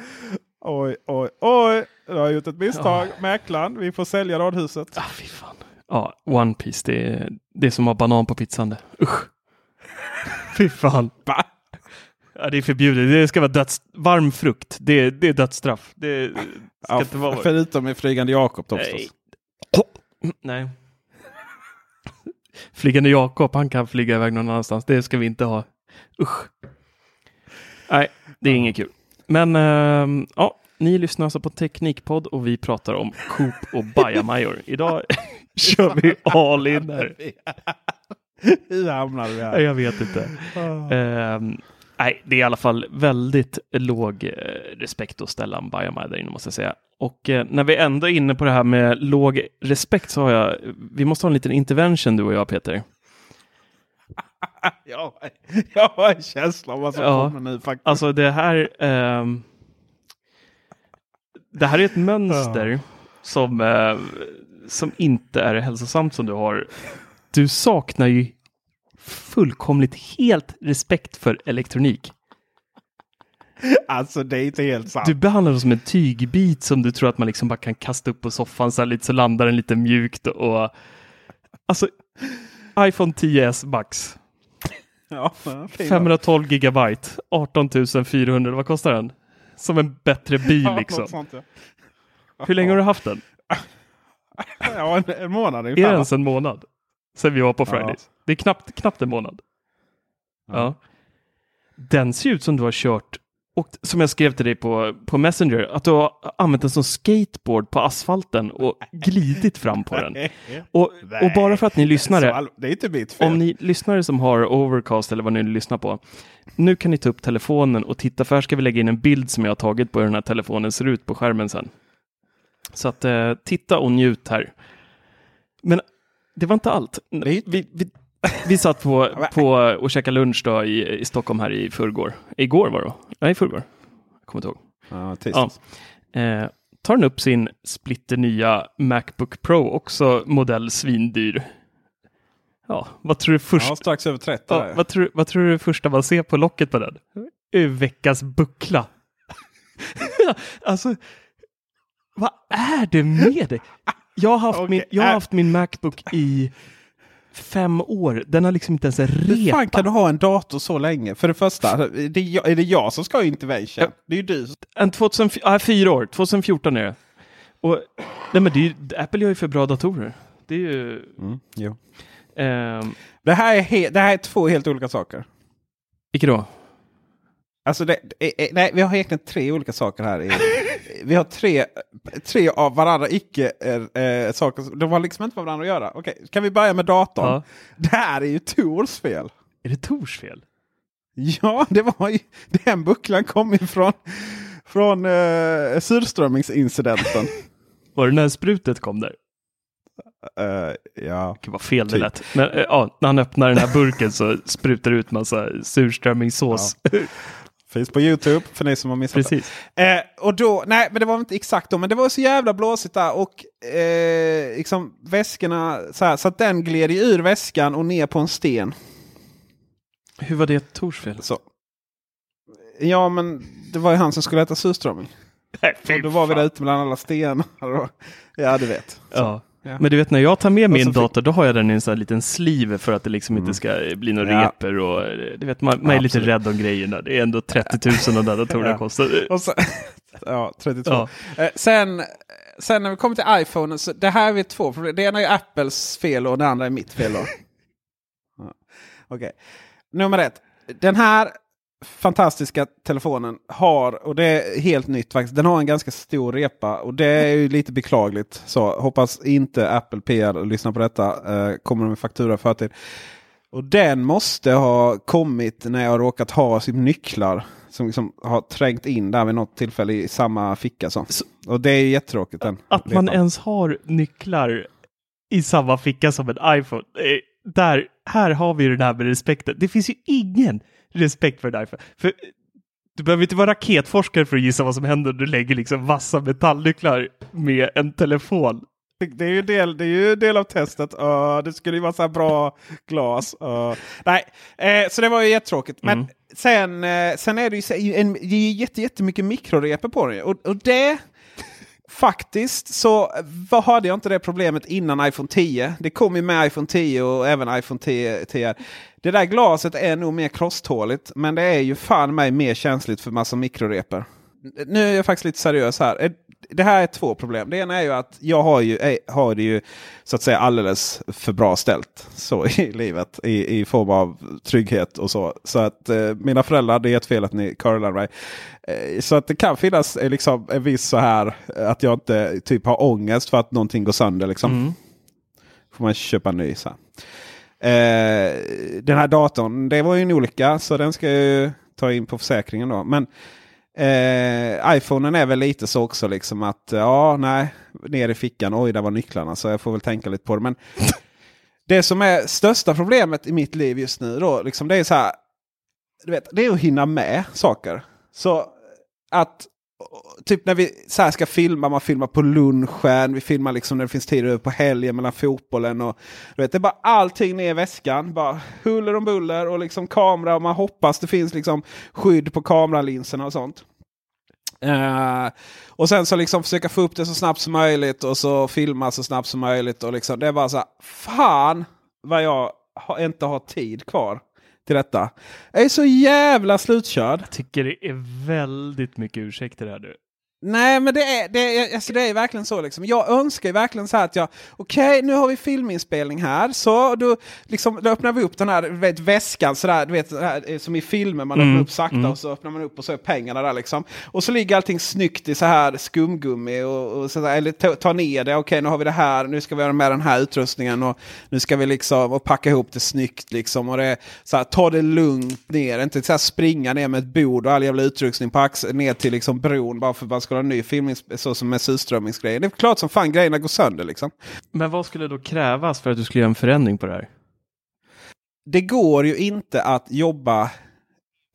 oj, oj, oj. Jag har gjort ett misstag. Mäklaren, vi får sälja radhuset. Ah, fy fan. Ja, One Piece, det är, det är som att ha banan på pizzan det. Usch. fy fan. Va? Ja, det är förbjudet. Det ska vara döds... Varm frukt. Det, det är dödsstraff. Det ska Ja, inte vara... förutom med Flygande Jakob då Nej. Nej. Flygande Jakob, han kan flyga iväg någon annanstans. Det ska vi inte ha. Usch. Nej, det är inget kul. Men ehm, ja, ni lyssnar alltså på Teknikpodd och vi pratar om Coop och bajamajor. Idag kör vi all in här. Hur hamnade vi här? Jag vet inte. Ehm, nej, det är i alla fall väldigt låg eh, respekt att ställa en bajamaj där inne måste jag säga. Och eh, när vi ändå är inne på det här med låg respekt så har jag, vi måste ha en liten intervention du och jag Peter. Jag, jag har en känsla av vad som Ja. kommer nu faktiskt. Alltså det här, ehm, det här är ett mönster som, eh, som inte är hälsosamt som du har. Du saknar ju fullkomligt helt respekt för elektronik. Alltså det är inte helt sant. Du behandlar den som en tygbit som du tror att man liksom bara kan kasta upp på soffan så, här lite, så landar den lite mjukt och alltså iPhone 10s Max Ja, fin. 512 gigabyte 18 400 vad kostar den? Som en bättre bil Ja, liksom. något sånt, ja. Hur länge har du haft den? Ja, en, en månad Är ungefär. det va? ens en månad? Sen vi var på. Fridays. Det är knappt, knappt en månad. Ja. Den ser ut som du har kört och som jag skrev till dig på, på Messenger, att du har använt den som skateboard på asfalten och glidit fram på den. Och, och bara för att ni lyssnare, Det är inte mitt fel. om ni lyssnare som har Overcast eller vad ni lyssnar på, nu kan ni ta upp telefonen och titta, för här ska vi lägga in en bild som jag har tagit på hur den här telefonen ser ut på skärmen sen. Så att eh, titta och njut här. Men det var inte allt. Vi, vi, vi satt på, på och käkade lunch då i, i Stockholm här i förrgår. Igår var det då? Nej, i förrgår. Jag kommer inte ihåg. Ja, Ja. Eh, tar den upp sin splitternya Macbook Pro, också modell svindyr. Ja, vad tror du först? Ja, strax över 30. Ja, vad, tror, vad tror du första man ser på locket på den? Veckans buckla. alltså, vad är det med dig? Jag har haft, Okej, min, jag har äh. haft min Macbook i fem år. Den har liksom inte ens en Hur fan kan du ha en dator så länge? För det första, det är, jag, är det jag som ska ha intervention? Det är ju du. En 2004, ah, fyra år, 2014 är det. Och, nej men det är ju, Apple gör ju för bra datorer. Det är ju... Jo. ehm, Det, här är det här är två helt olika saker. vilka då? Alltså det, det, nej, vi har egentligen tre olika saker här. i- Vi har tre, tre av varandra icke äh, saker. De har liksom inte med varandra att göra. Okej, kan vi börja med datorn? Ja. Det här är ju Tors fel. Är det Tors fel? Ja, det var ju, den bucklan kom ifrån från uh, surströmmingsincidenten. Var det när sprutet kom där? Eh, ja. Gud vad fel det Typ. lät. Men eh, ja, när han öppnar den här burken så sprutar det ut massa surströmmingssås. Finns på Youtube för ni som har missat Precis. det. Eh, och då, nej men det var inte exakt då, men det var så jävla blåsigt där. Och eh, liksom väskorna, så, här, så att den gled ur väskan och ner på en sten. Hur var det Tors fel? Så. Ja men det var ju han som skulle äta surströmming. Nej, då var vi där ute bland alla stenar. ja du vet. Ja. Ja. Men du vet när jag tar med min fick- dator, då har jag den i en sån här liten sleeve för att det liksom inte ska bli några Ja. repor och du vet, man, man är lite rädd om grejerna. Det är ändå 30 000 de där datorerna Ja. kostar. Så, ja, 32. Ja. Eh, sen, sen när vi kommer till iPhone, så det här är två problem. Det ena är Apples fel och det andra är mitt fel. Okej, nummer ett. Den här fantastiska telefonen har, och det är helt nytt faktiskt, den har en ganska stor repa och det är ju lite beklagligt. Så hoppas inte Apple PR lyssnar på detta. Eh, kommer med faktura i förtid. Och den måste ha kommit när jag råkat ha sina nycklar. Som liksom har trängt in där vid något tillfälle i samma ficka. Så. Och det är ju jättetråkigt. Den Att man repan. ens har nycklar i samma ficka som en iPhone. Eh, Där, här har vi ju den här med respekten. Det finns ju ingen respekt för en iPhone. För du behöver inte vara raketforskare för att gissa vad som händer när du lägger liksom vassa metallnycklar med en telefon. Det- Det är ju del, det är ju del av testet. Uh, det skulle ju vara så här bra glas. Uh, nej, eh, så det var ju jättetråkigt. Men Mm. sen, eh, sen är det ju en, det är jätte, jättemycket mikrorepor på ju. Och, och det faktiskt så eh, vad hade jag inte det problemet innan iPhone 10. Det kom ju med iPhone 10 och även iPhone 10. 10. Det där glaset är nog mer krosståligt. Men det är ju fan mig mer känsligt för massa mikrorepor. Nu är jag faktiskt lite seriös här. Eh, det här är två problem. Det ena är ju att jag har, ju, har det ju så att säga alldeles för bra ställt så i livet. I, i form av trygghet och så. Så att eh, mina föräldrar, det är ett fel att ni curlar mig. Eh, så att det kan finnas eh, liksom, en viss så här att jag inte typ har ångest för att någonting går sönder. Liksom. Mm. Får man köpa en ny. Så här. Eh, den här datorn, det var ju en olycka så den ska jag ju ta in på försäkringen då. Men eh, iPhonen är väl lite så också liksom att eh, ja, nej, ner i fickan. Oj, där var nycklarna. Så jag får väl tänka lite på det. Men det som är största problemet i mitt liv just nu då, liksom det är så här. Du vet, det är att hinna med saker. Så att typ när vi så här ska filma, man filmar på lunchen, vi filmar liksom när det finns tid över på helgen mellan fotbollen. Och, du vet, det är bara allting ner i väskan. Bara huller om buller och liksom kamera och man hoppas det finns liksom skydd på kameralinserna och sånt. Uh, och sen så liksom försöka få upp det så snabbt som möjligt och så filma så snabbt som möjligt. Och liksom, det är bara så här, fan vad jag har, inte har tid kvar till detta. Jag är så jävla slutkörd. Jag tycker det är väldigt mycket ursäkter här du. Nej men det är, det, är, alltså det är verkligen så. Liksom. Jag önskar ju verkligen så här att jag, okej okay, nu har vi filminspelning här. Så då, liksom, då öppnar vi upp den här vet, väskan sådär, du vet, här, som i filmer. Man mm, öppnar upp sakta mm. och så öppnar man upp och så är pengarna där liksom. Och så ligger allting snyggt i så här skumgummi. Och, och så där, eller ta, ta ner det, okej okay, nu har vi det här, nu ska vi göra med den här utrustningen. Och nu ska vi liksom och packa ihop det snyggt liksom. Och det, så här, ta det lugnt ner, inte så här, springa ner med ett bord och all jävla utrustning på axeln ner till liksom bron bara för att man ska ha en ny film så som med surströmmingsgrejen. Det är klart som fan grejerna går sönder liksom. Men vad skulle då krävas för att du skulle göra en förändring på det här? Det går ju inte att jobba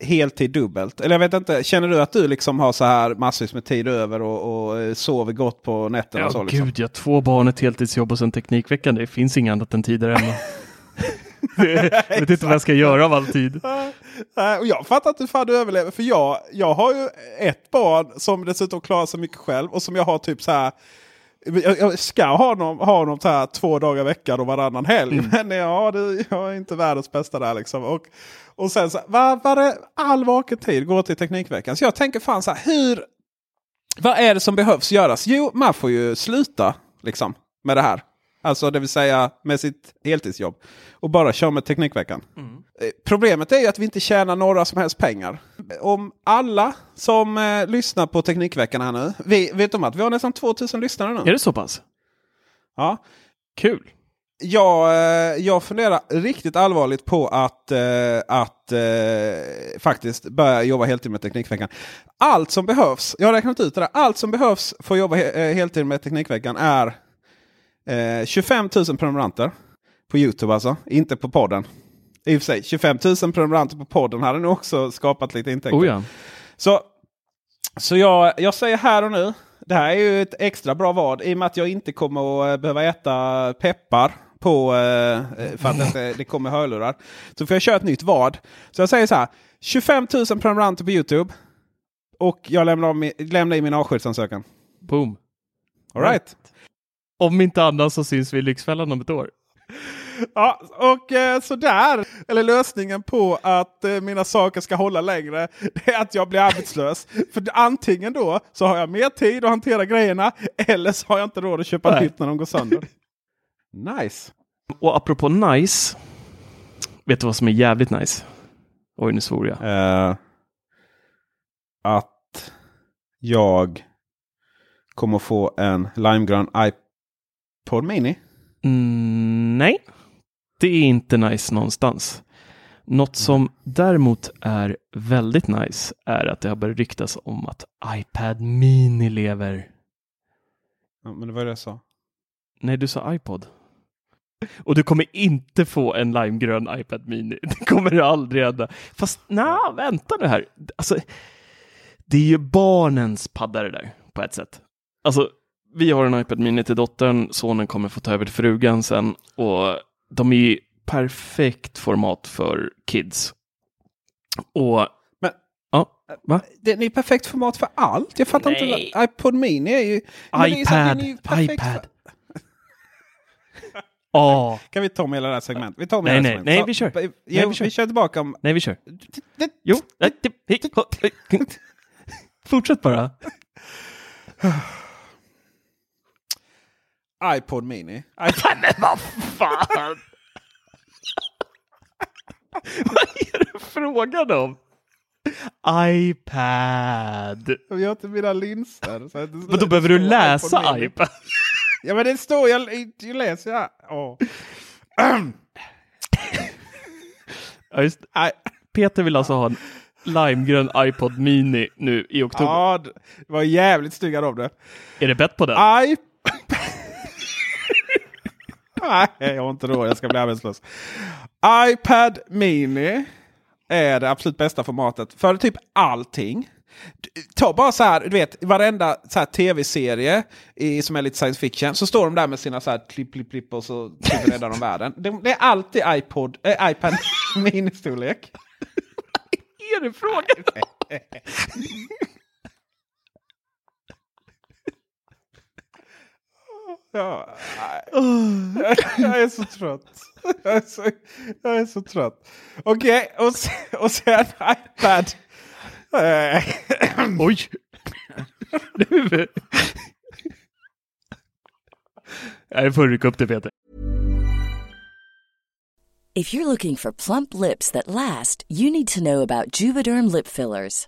heltid dubbelt. Eller jag vet inte, känner du att du liksom har så här massvis med tid över och, och eh, sover gott på nätterna? Ja, och så, liksom? gud ja. Två barn, ett heltidsjobb och sen Teknikveckan. Det finns inget annat än tid där hemma. jag vet inte vad jag ska göra av all tid. Och jag fattar inte hur fan du överlever. För jag, jag har ju ett barn som dessutom klarar sig mycket själv. Och som jag har typ så här. Jag ska ha honom, ha honom så här två dagar i veckan och varannan helg. Mm. Men ja, det, jag är inte världens bästa där liksom. Och, och sen så var, var det all vaken tid går till Teknikveckan. Så jag tänker fan så här, hur... Vad är det som behövs göras? Jo, man får ju sluta liksom med det här. Alltså det vill säga med sitt heltidsjobb. Och bara köra med Teknikveckan. Mm. Problemet är ju att vi inte tjänar några som helst pengar. Om alla som eh, lyssnar på Teknikveckan här nu. Vi vet om att vi har nästan 2000 lyssnare nu. Är det så pass? Ja. Kul. Jag, eh, jag funderar riktigt allvarligt på att, eh, att eh, faktiskt börja jobba heltid med Teknikveckan. Allt som behövs, jag har räknat ut det där, allt som behövs för att jobba he eh, heltid med Teknikveckan är Eh, 25 000 prenumeranter på Youtube alltså, inte på podden. I och för sig, 25 000 prenumeranter på podden hade nog också skapat lite intäkter. Oh ja. Så, så jag, jag säger här och nu, det här är ju ett extra bra vad i och med att jag inte kommer att eh, behöva äta peppar på eh, för att det, det kommer hörlurar. Så får jag köra ett nytt vad. Så jag säger så här, 25 000 prenumeranter på Youtube. Och jag lämnar, lämnar in min avskedsansökan. Boom. All right. Om inte annat så syns vi i Lyxfällan om ett år. Ja, och eh, sådär. Eller lösningen på att eh, mina saker ska hålla längre. Det är att jag blir arbetslös. För antingen då så har jag mer tid att hantera grejerna. Eller så har jag inte råd att köpa Nej. nytt när de går sönder. nice. Och apropå nice. Vet du vad som är jävligt nice? Oj, nu svor jag. Uh, att jag kommer få en limegrön iPad iPod Mini? Mm, nej, det är inte nice någonstans. Något som däremot är väldigt nice är att det har börjat ryktas om att iPad Mini lever. Ja, men det var det jag sa. Nej, du sa iPod. Och du kommer inte få en limegrön iPad Mini. Det kommer du aldrig hända. Fast nej, vänta nu här. Alltså, det är ju barnens padda det där på ett sätt. Alltså, vi har en iPad Mini till dottern, sonen kommer få ta över till frugan sen och de är ju perfekt format för kids. Och men, ja, va? Den är perfekt format för allt. Jag fattar Nej. inte. iPod Mini är ju... iPad, är ju iPad. Oh. Kan vi ta med hela det här segmentet? Vi tar med nej, nej, nej, vi kör. Jo, nej, vi kör. Vi kör tillbaka om... Nej, vi kör. Jo. Fortsätt bara. iPod Mini. iPod. Men vad fan! vad är det frågan om? iPad. Jag har inte mina linser. Så står- Men då behöver du läsa iPod Mini. iPad. Ja men det står, jag, jag läser jag. Åh. Ja, just. Peter vill alltså ha en limegrön iPod Mini nu i oktober. Ja, det var jävligt stygga av det. Är det bett på den? I... Nej, jag har inte råd. Jag ska bli arbetslös. iPad Mini är det absolut bästa formatet för typ allting. Ta bara så här, du vet, varenda så tv-serie i, som är lite science fiction så står de där med sina så här klipp, klipp, klipp och så räddar de världen. Det, det är alltid iPod, äh, iPad Mini-storlek. är det frågan? Ja, jag är så trött. Jag är så, jag är så trött. Okej, och, se- och sen iPad. Eh, Oj! Nu. Jag får rycka upp det Peter. If you're looking for plump lips that last, you need to know about Juvederm lip fillers.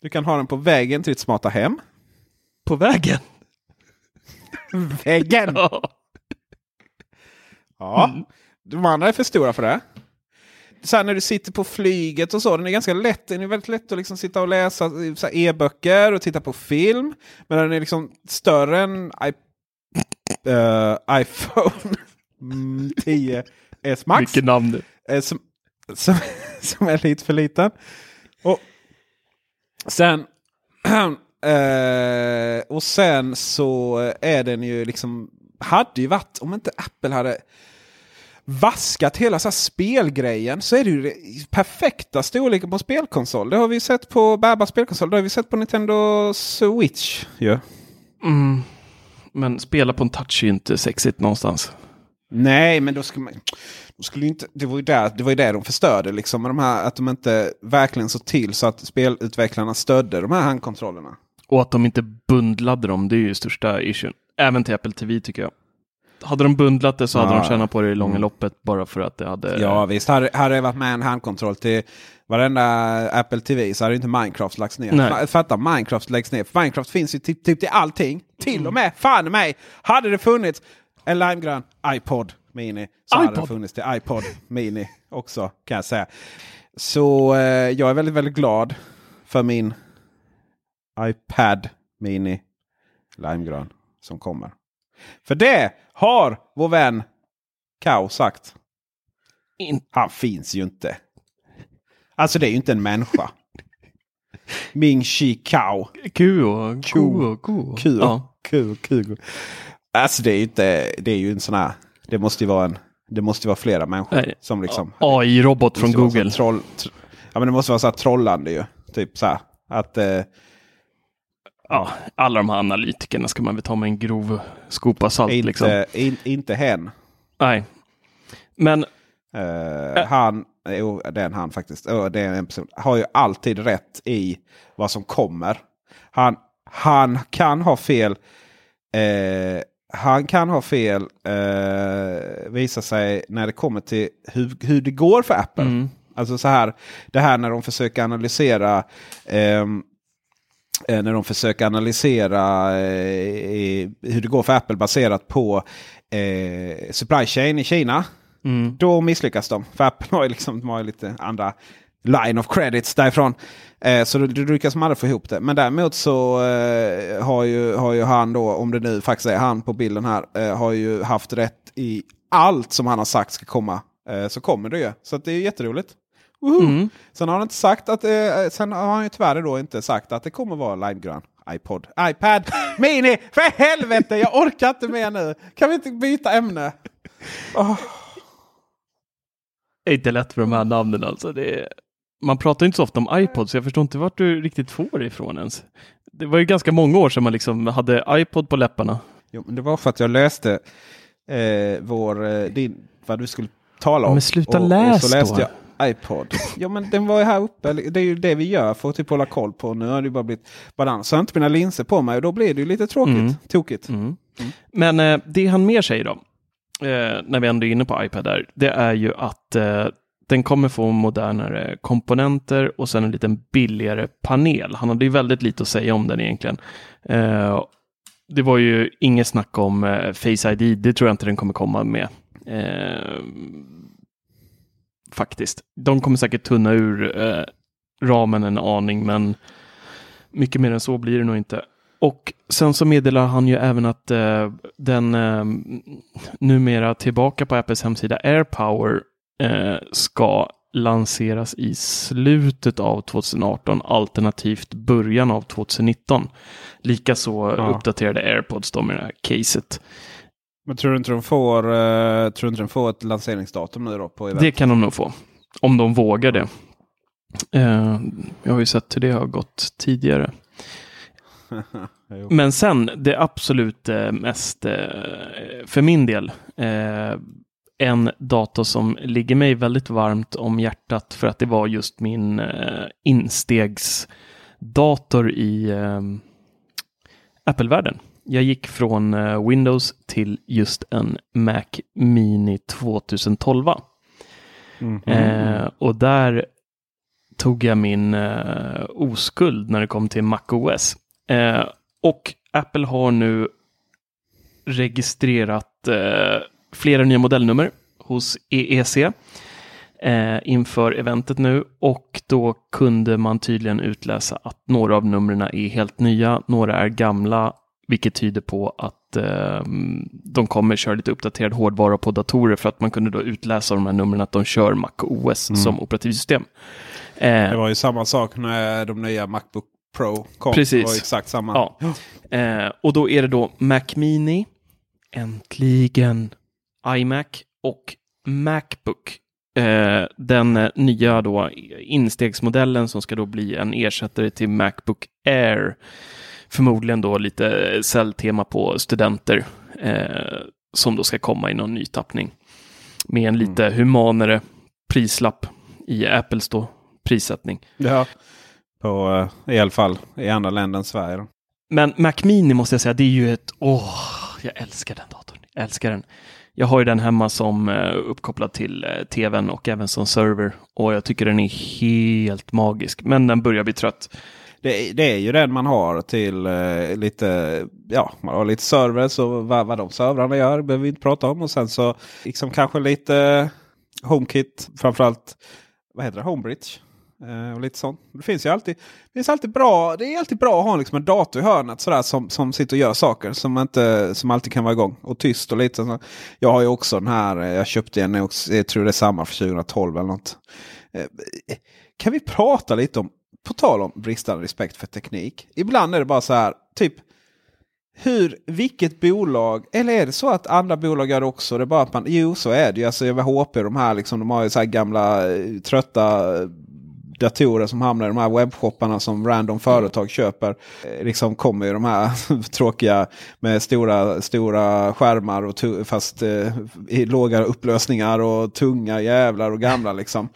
Du kan ha den på vägen till ditt smarta hem. På vägen. Väggen! Ja. Ja. De andra är för stora för det. så när du sitter på flyget och så. Den är ganska lätt. Den är väldigt lätt att liksom sitta och läsa e-böcker och titta på film. Men den är liksom större än I, eh, iPhone mm, 10s Max. Vilket namn. Eh, som, som, som är lite för liten. Och sen, eh, och sen så är den ju liksom, hade ju varit, om inte Apple hade vaskat hela så här spelgrejen så är det ju det perfekta storleken på spelkonsol. Det har vi sett på Babas spelkonsol. Det har vi sett på Nintendo Switch. Ja. Mm. Men spela på en touch är ju inte sexigt någonstans. Nej, men då skulle man... Då skulle inte, det, var ju där, det var ju det de förstörde. Liksom, med de här, att de inte verkligen såg till så att spelutvecklarna stödde de här handkontrollerna. Och att de inte bundlade dem, det är ju största issuen. Även till Apple TV tycker jag. Hade de bundlat det så hade Ja. de tjänat på det i långa Mm. loppet bara för att det hade... Ja visst, hade, hade det varit med en handkontroll till varenda Apple TV så hade inte Minecraft lagts ner. Nej. Fa- Fatta Minecraft läggs ner. Minecraft finns ju typ, typ till allting. Till och med, fan mig, hade det funnits en limegrön iPod Mini så hade det iPod. funnits till iPod Mini också kan jag säga. Så eh, jag är väldigt, väldigt glad för min iPad Mini limegrön som kommer. För det har vår vän Kao sagt. In- Han finns ju inte. Alltså det är ju inte en människa. Ming Chi Kao. Q och Q och Q. Alltså det är ju inte. Det är ju en sån här. Det måste ju vara en. Det måste ju vara flera människor Nej. som liksom. AI-robot från Google. Troll, tr- ja men det måste vara så här trollande ju. Typ så här. Att. Eh, Ja, alla de här analytikerna ska man väl ta med en grov skopa salt. inte, Liksom. in, inte hen. Nej. Men Eh, Han, jo, det är en han faktiskt. Oh, det är en person, har ju alltid rätt i vad som kommer. Han, han kan ha fel. Eh, han kan ha fel eh, visa sig när det kommer till hur, hur det går för Apple. Mm. Alltså så här, det här när de försöker analysera ehm, eh, när de försöker analysera eh, hur det går för Apple baserat på eh, supply chain i Kina. mm. Då misslyckas de. För Apple har ju, liksom, de har ju lite andra line of credits därifrån. Eh, så då lyckas man aldrig få ihop det. Men däremot så eh, har, ju, har ju han då, om det nu faktiskt är han på bilden här, eh, har ju haft rätt i allt som han har sagt ska komma. Eh, så kommer det ju. Så det är jätteroligt. Woho! Mm. Sen har han inte sagt att, eh, sen har han ju tyvärr då inte sagt att det kommer vara limegrön iPod, iPad Mini. För helvete, jag orkar inte mer nu. Kan vi inte byta ämne? Åh. Det är inte lätt för de här namnen alltså. Det är... Man pratar inte så ofta om iPod så jag förstår inte vart du riktigt får det ifrån ens. Det var ju ganska många år sedan man liksom hade iPod på läpparna. Jo, men det var för att jag läste eh, vår, eh, din, vad du skulle tala om. Men sluta och, och läs så läste då. jag iPod. Ja men den var ju här uppe. Det är ju det vi gör för att typ hålla koll på. Nu har det ju bara blivit balans. Så har jag inte mina linser på mig och då blir det ju lite tråkigt. Mm. Tokigt. Men eh, det han mer säger då, eh, när vi ändå är inne på iPad där, det är ju att eh, den kommer få modernare komponenter och sen en liten billigare panel. Han hade ju väldigt lite att säga om den egentligen. Eh, det var ju inget snack om eh, Face ID, det tror jag inte den kommer komma med. Eh, faktiskt. De kommer säkert tunna ur eh, ramen en aning, men mycket mer än så blir det nog inte. Och sen så meddelar han ju även att eh, den eh, numera tillbaka på Apples hemsida AirPower ska lanseras i slutet av 2018 alternativt början av 2019. Likaså Ja. uppdaterade AirPods då med det här caset. Men tror du inte de får, eh, tror du inte de får ett lanseringsdatum nu då? På event? Det kan de nog få. Om de vågar det. Eh, jag har ju sett hur det har gått tidigare. Men sen det absolut eh, mest eh, för min del. En dator som ligger mig väldigt varmt om hjärtat för att det var just min eh, instegsdator i eh, Apple-världen. Jag gick från eh, Windows till just en Mac Mini 2012. Mhm. Eh, och där tog jag min eh, oskuld när det kom till MacOS. Eh, och Apple har nu registrerat eh, flera nya modellnummer hos EEC. eh, inför eventet nu och då kunde man tydligen utläsa att några av numren är helt nya, några är gamla, vilket tyder på att eh, de kommer köra lite uppdaterad hårdvara på datorer för att man kunde då utläsa de här numren att de kör Mac OS Mm. som operativsystem. Eh, Det var ju samma sak när de nya Macbook Pro kom. Precis. Det var exakt samma. Ja. Eh, och då är det då Mac Mini, äntligen iMac och Macbook. Eh, den eh, nya då instegsmodellen som ska då bli en ersättare till Macbook Air. Förmodligen då lite säljtema på studenter eh, som då ska komma i någon ny tappning. Med en lite humanare prislapp i Apples då prissättning. Ja. På, eh, I alla fall i andra länder än Sverige. Då. Men Mac Mini måste jag säga, det är ju ett... Åh, jag älskar den datorn. Jag älskar den. Jag har ju den hemma som eh, uppkopplad till eh, tvn och även som server. Och jag tycker den är helt magisk. Men den börjar bli trött. Det, det är ju den man har till eh, lite, ja, man har lite server. Så vad, vad de servrarna gör behöver vi inte prata om. Och sen så liksom kanske lite HomeKit, framförallt vad heter det, Homebridge. Eh, och lite sånt. Det finns ju alltid, det finns alltid bra, det är alltid bra att ha liksom en dator i hörnet sådär, som, som sitter och gör saker som, inte, som alltid kan vara igång. Och tyst och lite. Så. Jag har ju också den här, eh, jag köpte en, jag tror det är samma för 2012 eller något. Eh, kan vi prata lite om, på tal om bristande respekt för teknik. Ibland är det bara så här, typ hur, vilket bolag, eller är det så att andra bolag gör det också? Det bara att man, jo så är det ju. Alltså HP, de här liksom, de har ju så här gamla trötta datorer som hamnar i de här webbshopparna som random företag köper. Eh, Liksom kommer ju de här tråkiga med stora, stora skärmar och fast eh, i låga upplösningar och tunga jävlar och gamla liksom.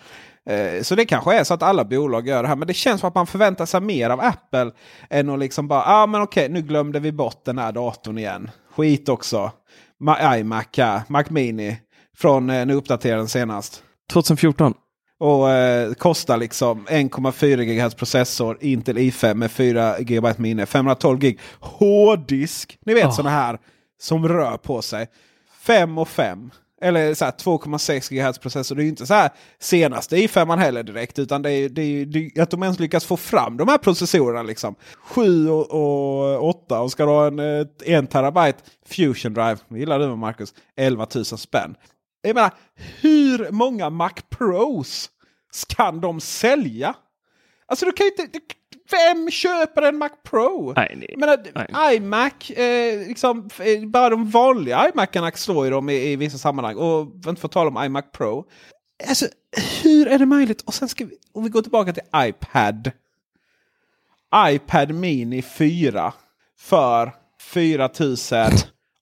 Eh, Så det kanske är så att alla bolag gör det här. Men det känns som att man förväntar sig mer av Apple. Än att liksom bara, ja ah, men okej nu glömde vi bort den här datorn igen. Skit också. Ma- iMac Mac Mini. Från eh, nu uppdaterade den senast. 2014. Och eh, kostar liksom 1,4 GHz processor, Intel i5 med 4 GB minne, 512 GB hårddisk. Ni vet Ah. sådana här som rör på sig. 5 och 5. Eller så här 2,6 GHz processor. Det är ju inte så här senaste i5 heller direkt. Utan det är, det är det är, att de ens lyckas få fram de här processorerna. Liksom. 7 och, och 8 och ska ha en, eh, en terabyte Fusion Drive. Gillar du Marcus. 11 000 spänn. Jag menar, hur många Mac Pros kan de sälja? Alltså du kan ju inte... Vem köper en Mac Pro? Nej, nej, menar, nej. iMac, eh, liksom, eh, bara de vanliga iMacarna slår ju dem i, i vissa sammanhang. Och inte tala om iMac Pro. Alltså, hur är det möjligt? Och sen ska vi, om vi går tillbaka till iPad. iPad Mini 4 för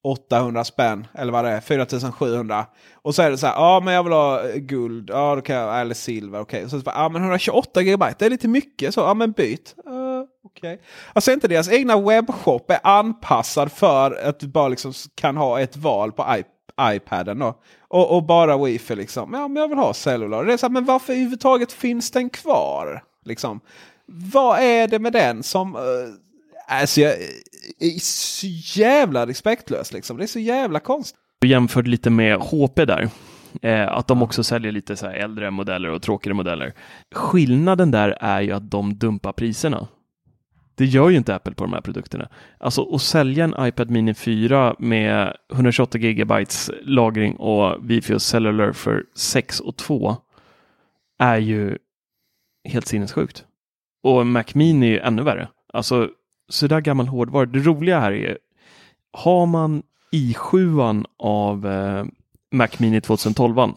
800 spänn. Eller vad det är, 4700. Och så är det så här, ja men jag vill ha eh, guld, ja då kan jag, eller silver, okej. Och så bara, ja men 128 GB, det är lite mycket, så ja men byt. Uh, okej. Alltså inte deras egna webbshop är anpassad för att du bara liksom kan ha ett val på iPad iPaden då. Och, och bara wifi liksom. Ja, men jag vill ha cellular. Det är så här, men varför överhuvudtaget finns den kvar? Liksom. Vad är det med den som... Uh, alltså jag är så jävla respektlös liksom. Det är så jävla konstigt. Du jämförde lite med HP där. Eh, att de också säljer lite så här äldre modeller och tråkigare modeller. Skillnaden där är ju att de dumpar priserna. Det gör ju inte Apple på de här produkterna. Alltså att sälja en iPad Mini 4 med 128 GB lagring och Wi-Fi och Cellular för 6 och 2 är ju helt sinnessjukt. Och Mac Mini är ju ännu värre. Alltså sådär gammal hårdvara. Det roliga här är, har man i7 av eh, Mac Mini 2012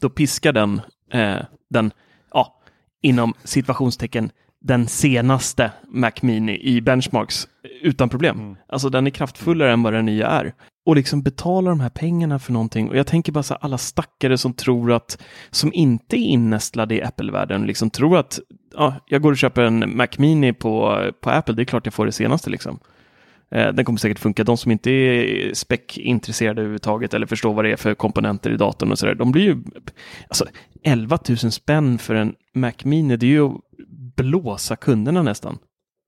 då piskar den, eh, den ja, inom situationstecken den senaste Mac Mini i benchmarks utan problem. Alltså den är kraftfullare än vad den nya är. Och liksom betala de här pengarna för någonting. Och jag tänker bara så här, alla stackare som tror att, som inte är innästlade i Apple-världen, liksom tror att ja, jag går och köper en Mac Mini på, på Apple, det är klart jag får det senaste liksom. Eh, Den kommer säkert funka. De som inte är spec-intresserade överhuvudtaget eller förstår vad det är för komponenter i datorn och sådär, de blir ju... Alltså, 11 000 spänn för en Mac Mini, det är ju att blåsa kunderna nästan.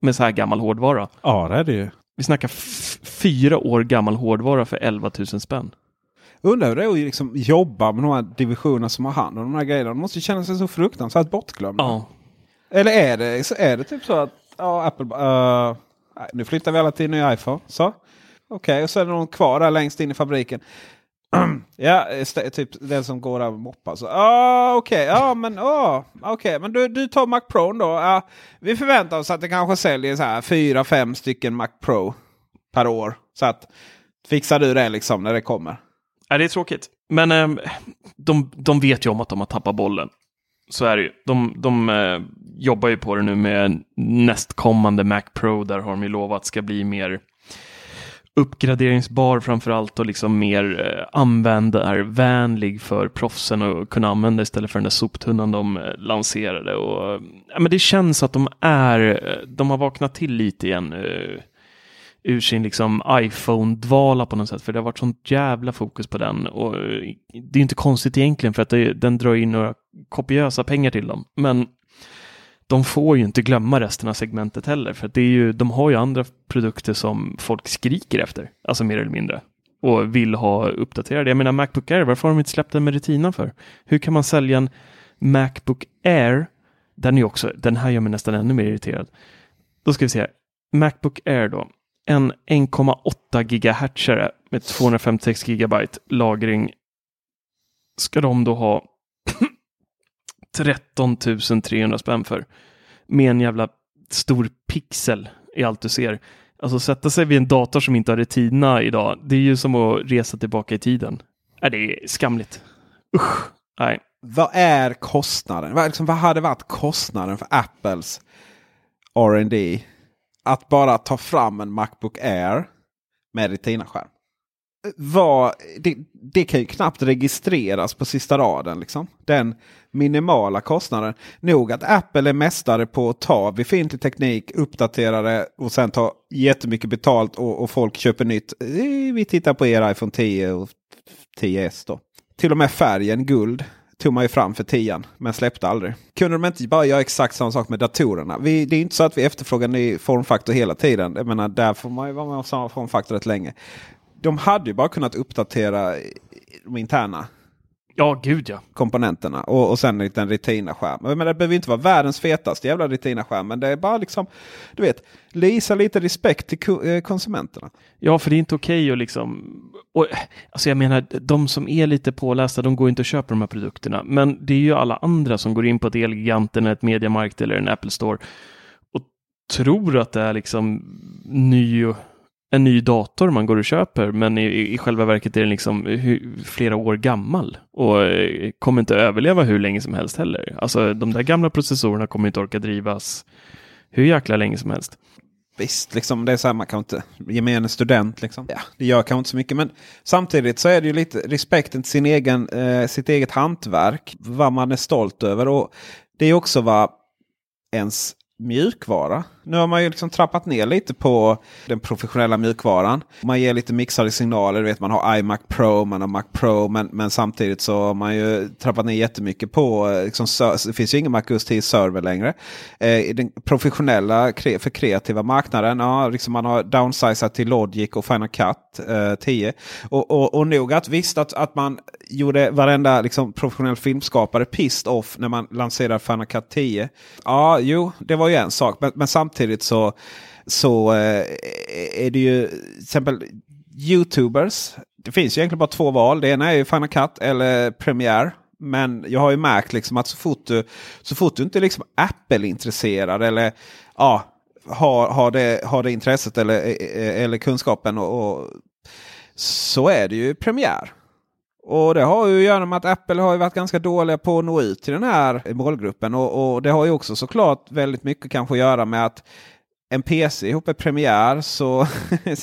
Med så här gammal hårdvara. Ja, det är det ju. Vi snackar fyra år gammal hårdvara för 11 000 spänn. Undrar hur det är att liksom jobba med de här divisionerna som har hand om de här grejerna. De måste ju känna sig så fruktansvärt bortglömda. Ja. Eller är det, är det typ så att ja, Apple uh, nu flyttar vi alla till en ny iPhone. Så. Okej, okay, och så är det någon kvar där längst in i fabriken. ja, typ den som går där och moppar. Så, ah, Okej, okay, ja, men, ah, okay. men du, du tar Mac Pro då. Ah, vi förväntar oss att det kanske säljer så här fyra, fem stycken Mac Pro per år. Så att fixar du det liksom när det kommer? Ja, det är tråkigt. Men eh, de, de vet ju om att de har tappat bollen. Så är det ju. De, de eh, jobbar ju på det nu med nästkommande Mac Pro. Där har de ju lovat ska bli mer uppgraderingsbar framför allt och liksom mer eh, användarvänlig för proffsen att kunna använda istället för den där soptunnan de eh, lanserade. Och, eh, ja, men det känns att de är, eh, de har vaknat till lite igen eh, ur sin liksom iPhone-dvala på något sätt, för det har varit sånt jävla fokus på den. Och eh, det är inte konstigt egentligen, för att det, den drar in några kopiösa pengar till dem. Men de får ju inte glömma resten av segmentet heller, för det är ju, de har ju andra produkter som folk skriker efter, alltså mer eller mindre, och vill ha uppdaterade. Jag menar Macbook Air, varför har de inte släppt den med Retina för? Hur kan man sälja en Macbook Air, den är också, den här gör mig nästan ännu mer irriterad. Då ska vi se här. Macbook Air då, en 1,8 GHz med 256 GB lagring ska de då ha 13 300 spänn för. Med en jävla stor pixel i allt du ser. Alltså sätta sig vid en dator som inte har retina idag, det är ju som att resa tillbaka i tiden. Äh, det är skamligt. Usch, nej. Vad är kostnaden? Vad, liksom, vad hade varit kostnaden för Apples R&D att bara ta fram en Macbook Air med Retina-skärm? Var, det, det, kan ju knappt registreras på sista raden. Liksom. Den minimala kostnaden. Nog att Apple är mästare på att ta befintlig teknik, uppdatera det och sen ta jättemycket betalt och, och folk köper nytt. Eh, vi tittar på er iPhone 10 och 10S då. Till och med färgen guld tog man ju fram för 10 men släppte aldrig. Kunde de inte bara göra exakt samma sak med datorerna? Vi, det är inte så att vi efterfrågar ny formfaktor hela tiden. Jag menar, där får man ju vara med om samma formfaktor rätt länge. De hade ju bara kunnat uppdatera de interna Ja, gud ja. komponenterna. Och, och sen en Retina-skärm. Men det behöver inte vara världens fetaste jävla Retina-skärm. Men det är bara liksom, du vet, lisa lite respekt till eh, konsumenterna. Ja, för det är inte okej okay att liksom... Och, alltså jag menar, de som är lite pålästa, de går inte och köper de här produkterna. Men det är ju alla andra som går in på ett Elgiganten, ett Mediamarkt eller en Apple Store och tror att det är liksom ny en ny dator man går och köper, men i, i själva verket är den liksom flera år gammal och eh, kommer inte överleva hur länge som helst heller. Alltså de där gamla processorerna kommer inte orka drivas hur jäkla länge som helst. Visst, liksom, det är så här, man kan inte gemene student. Liksom. Ja, det gör kanske inte så mycket. Men samtidigt så är det ju lite respekten till sin egen, eh, sitt eget hantverk. Vad man är stolt över. Och Det är också vad ens mjukvara. Nu har man ju liksom trappat ner lite på den professionella mjukvaran. Man ger lite mixade signaler. vet, man har iMac Pro, man har Mac Pro. Men, men samtidigt så har man ju trappat ner jättemycket på... Liksom, det finns ju ingen Mac OS 10 server längre. Eh, den professionella för kreativa marknaden. Ja, liksom man har downsizat till Logic och Final Cut eh, 10. Och, och, och nog att visst att, att man gjorde varenda liksom, professionell filmskapare pissed off när man lanserade Final Cut 10. Ja, jo, det var ju en sak. Men, men samtidigt så, så eh, är det ju till exempel Youtubers. Det finns ju egentligen bara två val. Det ena är ju Final Cut eller Premiere. Men jag har ju märkt liksom att så fort du, så fort du inte är liksom Apple-intresserad eller ja, har, har, det, har det intresset eller, eh, eh, eller kunskapen och, och så är det ju Premiere. Och det har ju att göra med att Apple har varit ganska dåliga på att nå ut till den här målgruppen. Och, och det har ju också såklart väldigt mycket kanske att göra med att en PC ihop med Premiere så,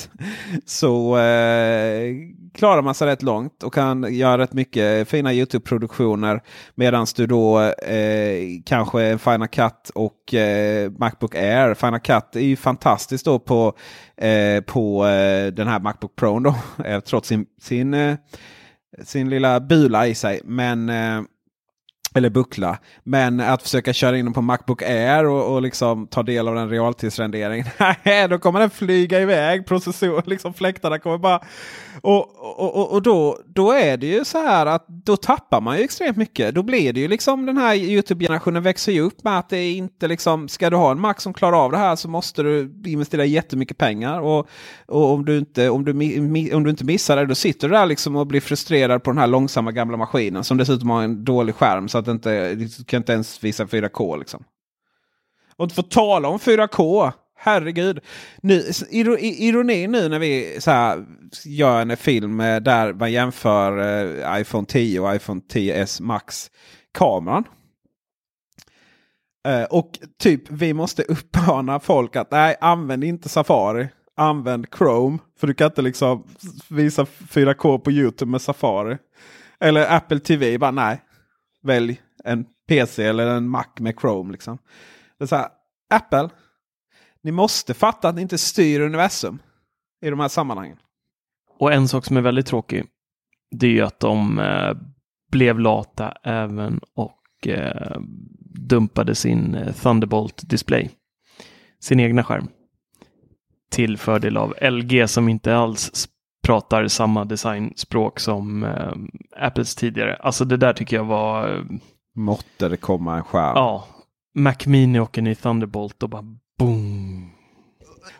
så eh, klarar man sig rätt långt och kan göra rätt mycket fina Youtube-produktioner. Medan du då eh, kanske Final Cut och eh, Macbook Air. Final Cut är ju fantastiskt då på, eh, på eh, den här Macbook Pro då, eh, trots sin, sin eh, sin lilla bula i sig. Men, eh, Eller buckla. Men att försöka köra in den på Macbook Air och, och liksom ta del av den realtidsrenderingen. Då kommer den flyga iväg. Processor, liksom fläktarna kommer bara... Och, och, och, och då, då är det ju så här att då tappar man ju extremt mycket. Då blir det ju liksom den här Youtube-generationen växer ju upp med att det är inte liksom... Ska du ha en Mac som klarar av det här så måste du investera jättemycket pengar. Och, och om, du inte, om, du, om du inte missar det då sitter du där liksom och blir frustrerad på den här långsamma gamla maskinen. Som dessutom har en dålig skärm. Så att inte, du kan inte ens visa 4K liksom. Och inte få tala om 4K. Herregud. Nu, ironi nu när vi så här, gör en film eh, där man jämför eh, iPhone 10 och iPhone 10s Max-kameran. Eh, och typ vi måste uppmana folk att nej, använd inte Safari. Använd Chrome. För du kan inte liksom visa 4K på YouTube med Safari. Eller Apple TV. Bara nej. Välj en PC eller en Mac med Chrome. Liksom. Det är så här, Apple, ni måste fatta att ni inte styr universum i de här sammanhangen. Och en sak som är väldigt tråkig, det är ju att de eh, blev lata även och eh, dumpade sin eh, Thunderbolt display, sin egna skärm, till fördel av LG som inte alls pratar samma designspråk som eh, Apples tidigare. Alltså det där tycker jag var... Eh, Måtte det komma en skärm. Ja. Mac Mini åker i Thunderbolt och bara boom.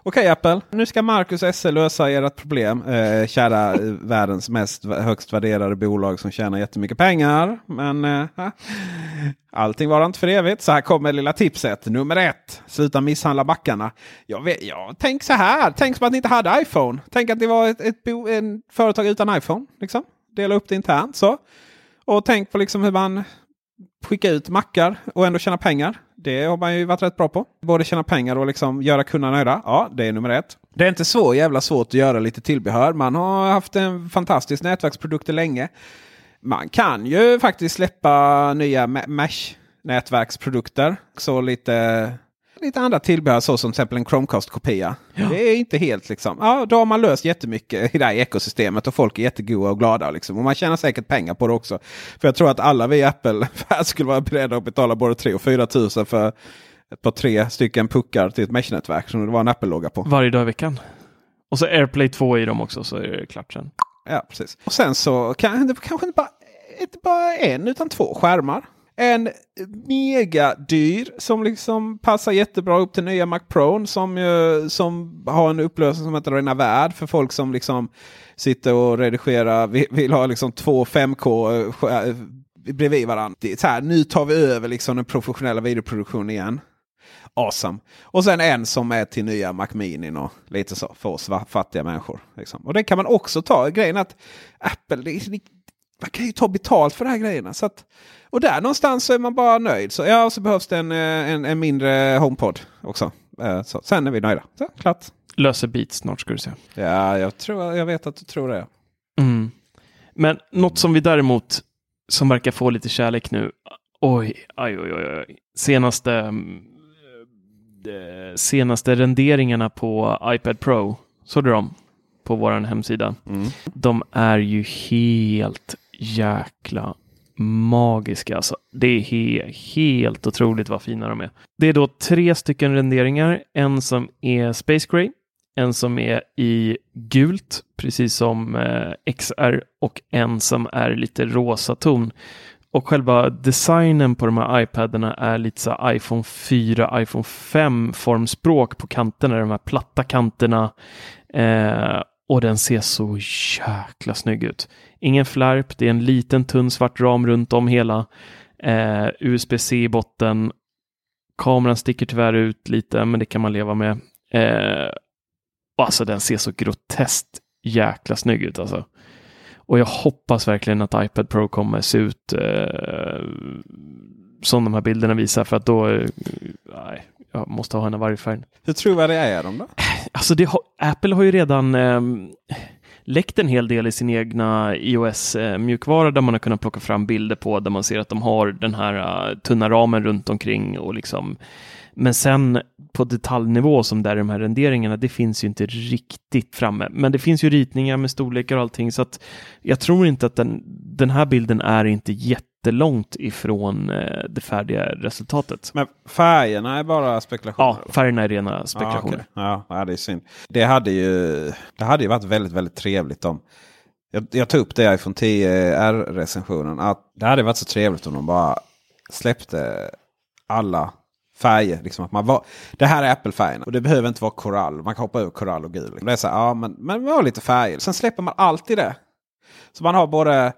Okej Apple, nu ska Marcus Esse lösa ert problem. Eh, kära eh, världens mest högst värderade bolag som tjänar jättemycket pengar. Men eh, allting var inte för evigt. Så här kommer lilla tipset. Nummer ett. Sluta misshandla backarna. Jag vet, ja, tänk så här. Tänk som att ni inte hade iPhone. Tänk att det var ett, ett, ett företag utan iPhone. Liksom. Dela upp det internt så. Och tänk på liksom hur man Skicka ut mackar och ändå tjäna pengar. Det har man ju varit rätt bra på. Både tjäna pengar och liksom göra kunderna nöjda. Ja, det är nummer ett. Det är inte så jävla svårt att göra lite tillbehör. Man har haft en fantastisk nätverksprodukt länge. Man kan ju faktiskt släppa nya Mesh nätverksprodukter. Så lite lite andra tillbehör så som till exempel en Chromecast-kopia. Ja. Det är inte helt liksom. Ja, då har man löst jättemycket i det här ekosystemet och folk är jättegoda och glada. Liksom. Och man tjänar säkert pengar på det också. För jag tror att alla vi i Apple skulle vara beredda att betala både 3 och 4 tusen för ett par tre stycken puckar till ett mesh-nätverk som det var en Apple-logga på. Varje dag i veckan. Och så AirPlay 2 i dem också så är det klart sen. Ja, precis. Och sen så kan det kanske inte bara, inte bara en utan två skärmar. En mega dyr som liksom passar jättebra upp till nya Mac Pro som, ju, som har en upplösning som inte Rena Värld för folk som liksom sitter och redigerar, vill, vill ha liksom två 5K eh, eh, bredvid varandra. Så här, nu tar vi över liksom den professionella videoproduktionen igen. Awesome. Och sen en som är till nya Mac Mini och lite så för oss fattiga människor. Liksom. Och det kan man också ta. Grejen att Apple, det, man kan ju ta betalt för de här grejerna. Så att, och där någonstans så är man bara nöjd. Så ja, så behövs det en, eh, en, en mindre HomePod också. Eh, så, sen är vi nöjda. Så, klart. Löser bit snart ska du säga. Ja, jag, tror, jag vet att du tror det. Mm. Men något som vi däremot, som verkar få lite kärlek nu. Oj, oj, oj, oj. Senaste, mm, eh, senaste renderingarna på iPad Pro. Såg du dem? På vår hemsida. Mm. De är ju helt jäkla magiska. Alltså. Det är he helt otroligt vad fina de är. Det är då tre stycken renderingar. En som är Space Gray, en som är i gult, precis som eh, XR och en som är lite rosa ton. Och själva designen på de här iPaderna är lite så iPhone 4, iPhone 5 formspråk på kanterna, de här platta kanterna. Eh, och den ser så jäkla snygg ut. Ingen flärp, det är en liten tunn svart ram runt om hela. Eh, USB-C i botten. Kameran sticker tyvärr ut lite, men det kan man leva med. Eh, alltså den ser så groteskt jäkla snygg ut alltså. Och jag hoppas verkligen att iPad Pro kommer se ut eh, som de här bilderna visar för att då, eh, nej, jag måste ha en av varje färg. Hur trovärdiga är de då? Alltså det, Apple har ju redan eh, läckt en hel del i sin egna iOS-mjukvara där man har kunnat plocka fram bilder på där man ser att de har den här uh, tunna ramen runt omkring och liksom men sen på detaljnivå som där de här renderingarna, det finns ju inte riktigt framme. Men det finns ju ritningar med storlekar och allting så att jag tror inte att den, den här bilden är inte jätte jättelångt ifrån eh, det färdiga resultatet. Men färgerna är bara spekulationer? Ja, färgerna är rena spekulationer. Ja, okay. ja, det är synd. Det hade ju, det hade ju varit väldigt, väldigt trevligt om jag, jag tog upp det i iPhone 10R-recensionen. Att det hade varit så trevligt om de bara släppte alla färger. Liksom att man var, det här är Apple-färgerna och det behöver inte vara korall. Man kan hoppa över korall och gul. Det är så här, ja, men, men man har lite färger. Sen släpper man alltid det. Så man har både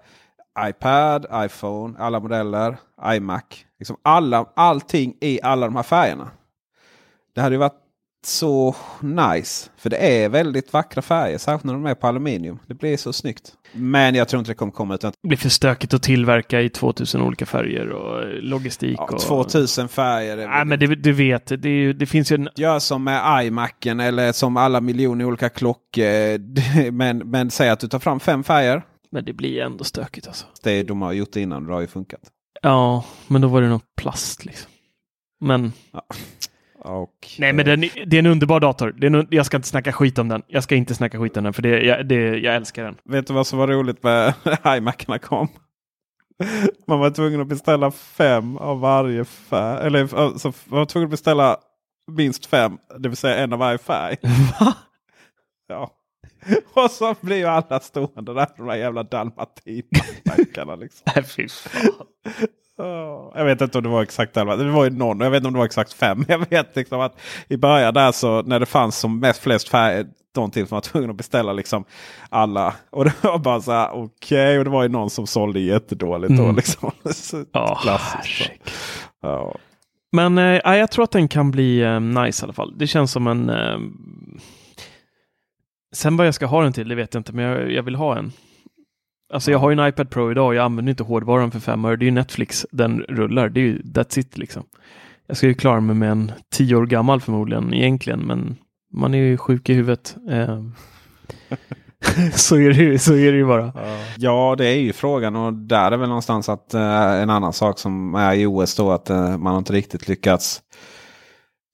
iPad, iPhone, alla modeller, iMac. Liksom alla, allting i alla de här färgerna. Det hade ju varit så nice. För det är väldigt vackra färger, särskilt när de är på aluminium. Det blir så snyggt. Men jag tror inte det kommer komma utan... Det blir för stökigt att tillverka i 2000 olika färger och logistik. Ja, och... 2000 färger. Nej, men det, du vet, det, är, det finns ju en... Gör som med iMacen eller som alla miljoner olika klockor. men, men säg att du tar fram fem färger. Men det blir ändå stökigt alltså. Det de har gjort innan, det har ju funkat. Ja, men då var det nog plast liksom. Men... Ja. Och, Nej, men den, det är en underbar dator. Det är en, jag ska inte snacka skit om den. Jag ska inte snacka skit om den, för det, jag, det, jag älskar den. Vet du vad som var roligt med iMacarna kom? Man var tvungen att beställa fem av varje färg. Eller alltså, man var tvungen att beställa minst fem, det vill säga en av varje färg. Va? Ja. Och så blir ju alla stående där, de där jävla dalmatinstackarna. Liksom. Jag vet inte om det var exakt 11. Det var ju någon. Jag vet inte om det var exakt fem. Jag vet liksom att i början där så när det fanns som mest flest färger. Någonting som var tvungen att beställa liksom alla. Och det var bara så här okej. Okay. Och det var ju någon som sålde jättedåligt Mm. då. Liksom. Ja, Klassiskt. Ja. Men eh, ja, jag tror att den kan bli eh, nice i alla fall. Det känns som en... Eh... Sen vad jag ska ha den till, det vet jag inte, men jag, jag vill ha en. Alltså jag har ju en iPad Pro idag och jag använder inte hårdvaran för fem öre. Det är ju Netflix den rullar. Det är ju that's it liksom. Jag ska ju klara mig med en tio år gammal förmodligen egentligen, men man är ju sjuk i huvudet. Eh... så, är det, ju- så är det ju bara. Ja, det är ju frågan och där är väl någonstans att eh, en annan sak som är i OS då att eh, man har inte riktigt lyckats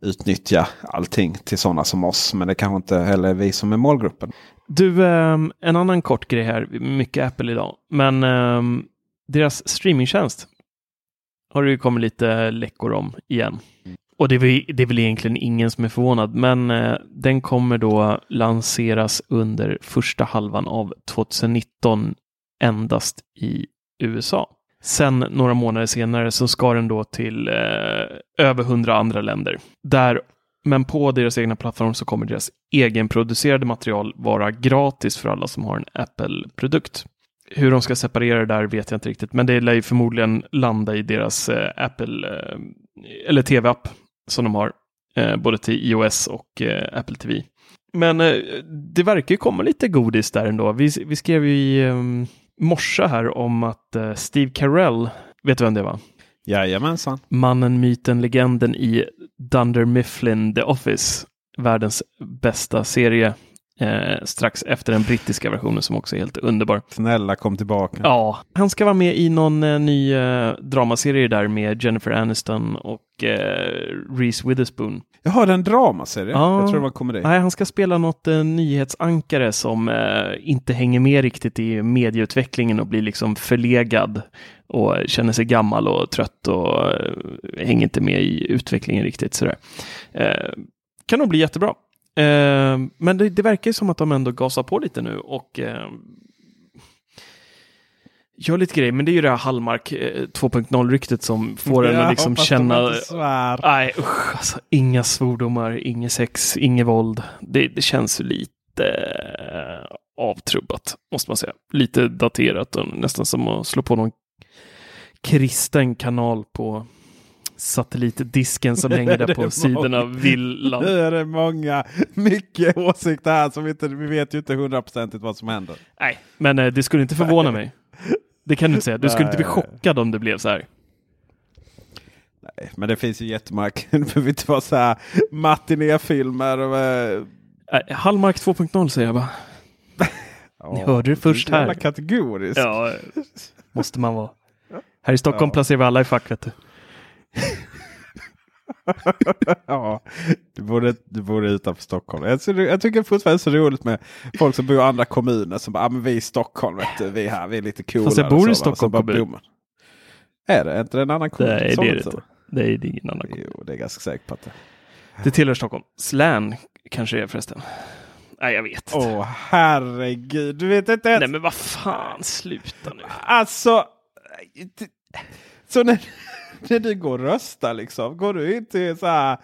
utnyttja allting till sådana som oss. Men det kanske inte heller är vi som är målgruppen. Du, ehm, en annan kort grej här, mycket Apple idag, men ehm, deras streamingtjänst har det ju kommit lite läckor om igen. Och det är, väl, det är väl egentligen ingen som är förvånad, men eh, den kommer då lanseras under första halvan av 2019 endast i USA. Sen några månader senare så ska den då till eh, över hundra andra länder. Där, men på deras egna plattform så kommer deras egenproducerade material vara gratis för alla som har en Apple-produkt. Hur de ska separera det där vet jag inte riktigt, men det lär ju förmodligen landa i deras eh, Apple eh, eller tv-app som de har, eh, både till iOS och eh, Apple TV. Men eh, det verkar ju komma lite godis där ändå. Vi, vi skrev ju i ehm, morse här om att eh, Steve Carell, vet du vem det var? Jajamensan. Mannen, myten, legenden i Dunder Mifflin The Office. Världens bästa serie. Eh, strax efter den brittiska versionen som också är helt underbar. Snälla kom tillbaka. Ja, han ska vara med i någon eh, ny eh, dramaserie där med Jennifer Aniston och eh, Reese Witherspoon. Jaha, det är en dramaserie? Ja. Jag tror det var komedi. Nej, han ska spela något eh, nyhetsankare som eh, inte hänger med riktigt i medieutvecklingen och blir liksom förlegad och känner sig gammal och trött och eh, hänger inte med i utvecklingen riktigt. Sådär. Kan nog bli jättebra. Eh, men det, det verkar ju som att de ändå gasar på lite nu och eh, gör lite grejer. Men det är ju det här Hallmark eh, 2.0-ryktet som får en att liksom känna... Nej, usch, alltså, inga svordomar, inget sex, inget våld. Det, det känns ju lite eh, avtrubbat, måste man säga. Lite daterat och nästan som att slå på någon kristen kanal på satellitdisken som hänger där Det är på sidorna av villan. Nu är det många, mycket åsikter här som vi inte, vi vet ju inte hundraprocentigt vad som händer. Nej, men eh, det skulle inte förvåna mig. Det kan du inte säga. Du skulle inte bli chockad om det blev så här. Nej, men det finns ju jättemånga, det behöver inte vara så här matinéfilmer. och, eh, Eh, Hallmark 2.0 säger jag bara. Ni hörde det först så jävla här. kategoriskt. Ja, måste man vara. Här i Stockholm Ja. placerar vi alla i fack, vet du. ja, du borde, du borde utanför Stockholm. Jag, tycker- jag tycker fortfarande det är så roligt med folk som bor i andra kommuner som bara, ah, men vi är i Stockholm, vet du, vi är här, vi är lite coolare. Fast jag bor i? Stockholm bara kommun. bor man. Är det? Är inte det en annan kommun? Nej, det är det inte. Det är ingen annan kommun. Jo, det är ganska säker på att det Det tillhör Stockholm. Slän kanske det är förresten. Nej, jag vet inte. Åh herregud, du vet inte ens. Nej, men vad fan, sluta nu. Alltså. Så när, när du går och röstar liksom. Går du in till, så här,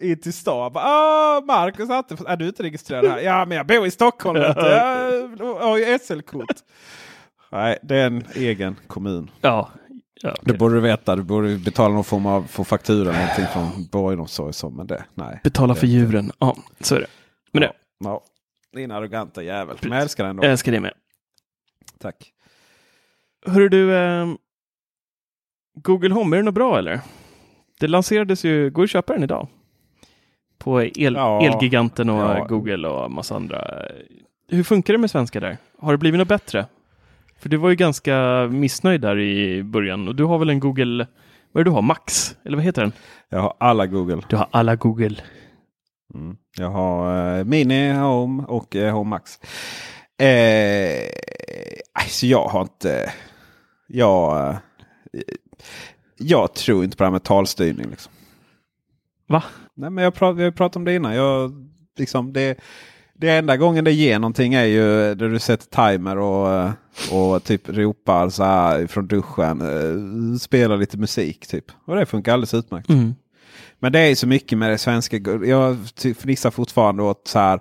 in till stan. Bara, ah, Marcus Attefors. Är du inte registrerad här? Ja men jag bor i Stockholm. Jag har ju SL-kort. Nej det är en egen kommun. Ja. ja Det borde du veta. Du borde betala någon form av få faktura någonting från borgenomsorg. så, Men det, nej. Betala för djuren. Ja, så är det. Men det, Ja. Din arroganta jävel. Men jag älskar den jag ändå. älskar det med. Tack. Hörru du, eh, Google Home, är det något bra eller? Det lanserades ju, går att köpa den idag. På el, Ja. Elgiganten och Ja. Google och massa andra. Hur funkar det med svenska där? Har det blivit något bättre? För du var ju ganska missnöjd där i början och du har väl en Google, vad är det du har, Max? Eller vad heter den? Jag har alla Google. Du har alla Google. Mm. Jag har eh, Mini, Home och eh, Home Max. Eh, alltså jag har inte... Jag, eh, jag tror inte på det här med talstyrning. Liksom. Va? Nej, men jag prat, vi har ju pratat om det innan. Jag, liksom, det, det enda gången det ger någonting är ju där du sätter timer och, och typ ropar så här från duschen. Eh, spelar lite musik typ. Och det funkar alldeles utmärkt. Mm. Men det är så mycket med det svenska. Jag ty- fnissar fortfarande åt så här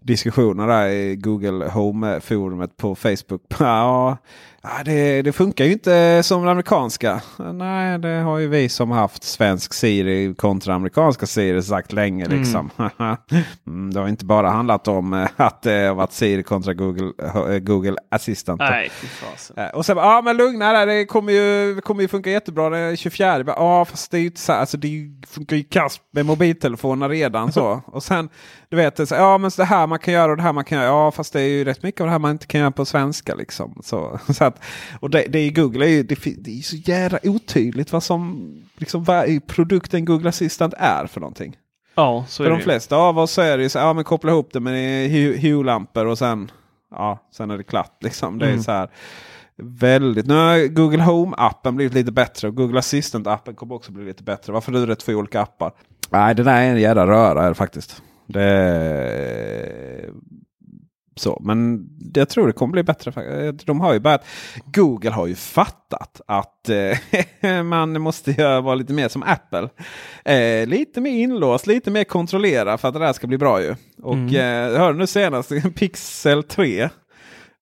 diskussioner där i Google Home-forumet på Facebook. Ja, ja, det, det funkar ju inte som det amerikanska. Nej, det har ju vi som haft svensk Siri kontra amerikanska Siri sagt länge. Liksom. Mm, det har inte bara handlat om eh, att det har varit Siri kontra Google, eh, Google Assistant. Nej. Eh, Och sen ja men lugna där, det kommer ju, kommer ju funka jättebra den 24. Bara, Ja fast det är ju inte så alltså det ju- funkar ju kast med mobiltelefonerna redan så. Och sen, du vet, så, ja men så det här man kan göra och det här man kan göra. Ja fast det är ju rätt mycket av det här man inte kan göra på svenska liksom. Så, så att, och det, det är ju Google, är ju, det, det är så jävla otydligt vad som, liksom vad produkten Google Assistant är för någonting. Ja, så är För det de flesta av oss är det ju så ja men koppla ihop det med Hue- Hue-lampor och sen, ja, sen är det klart. Liksom. Det är Mm. så här väldigt. Nu har Google Home-appen blivit lite bättre och Google Assistant-appen kommer också bli lite bättre. Varför är det två olika appar? Nej, det där är en jävla röra är det faktiskt. Det är... Så, men jag tror det kommer bli bättre. De har ju börjat, Google har ju fattat att eh, man måste göra, vara lite mer som Apple. Eh, lite mer inlåst, lite mer kontrollera för att det där ska bli bra ju. Och Mm. eh, hörde nu senast Pixel 3.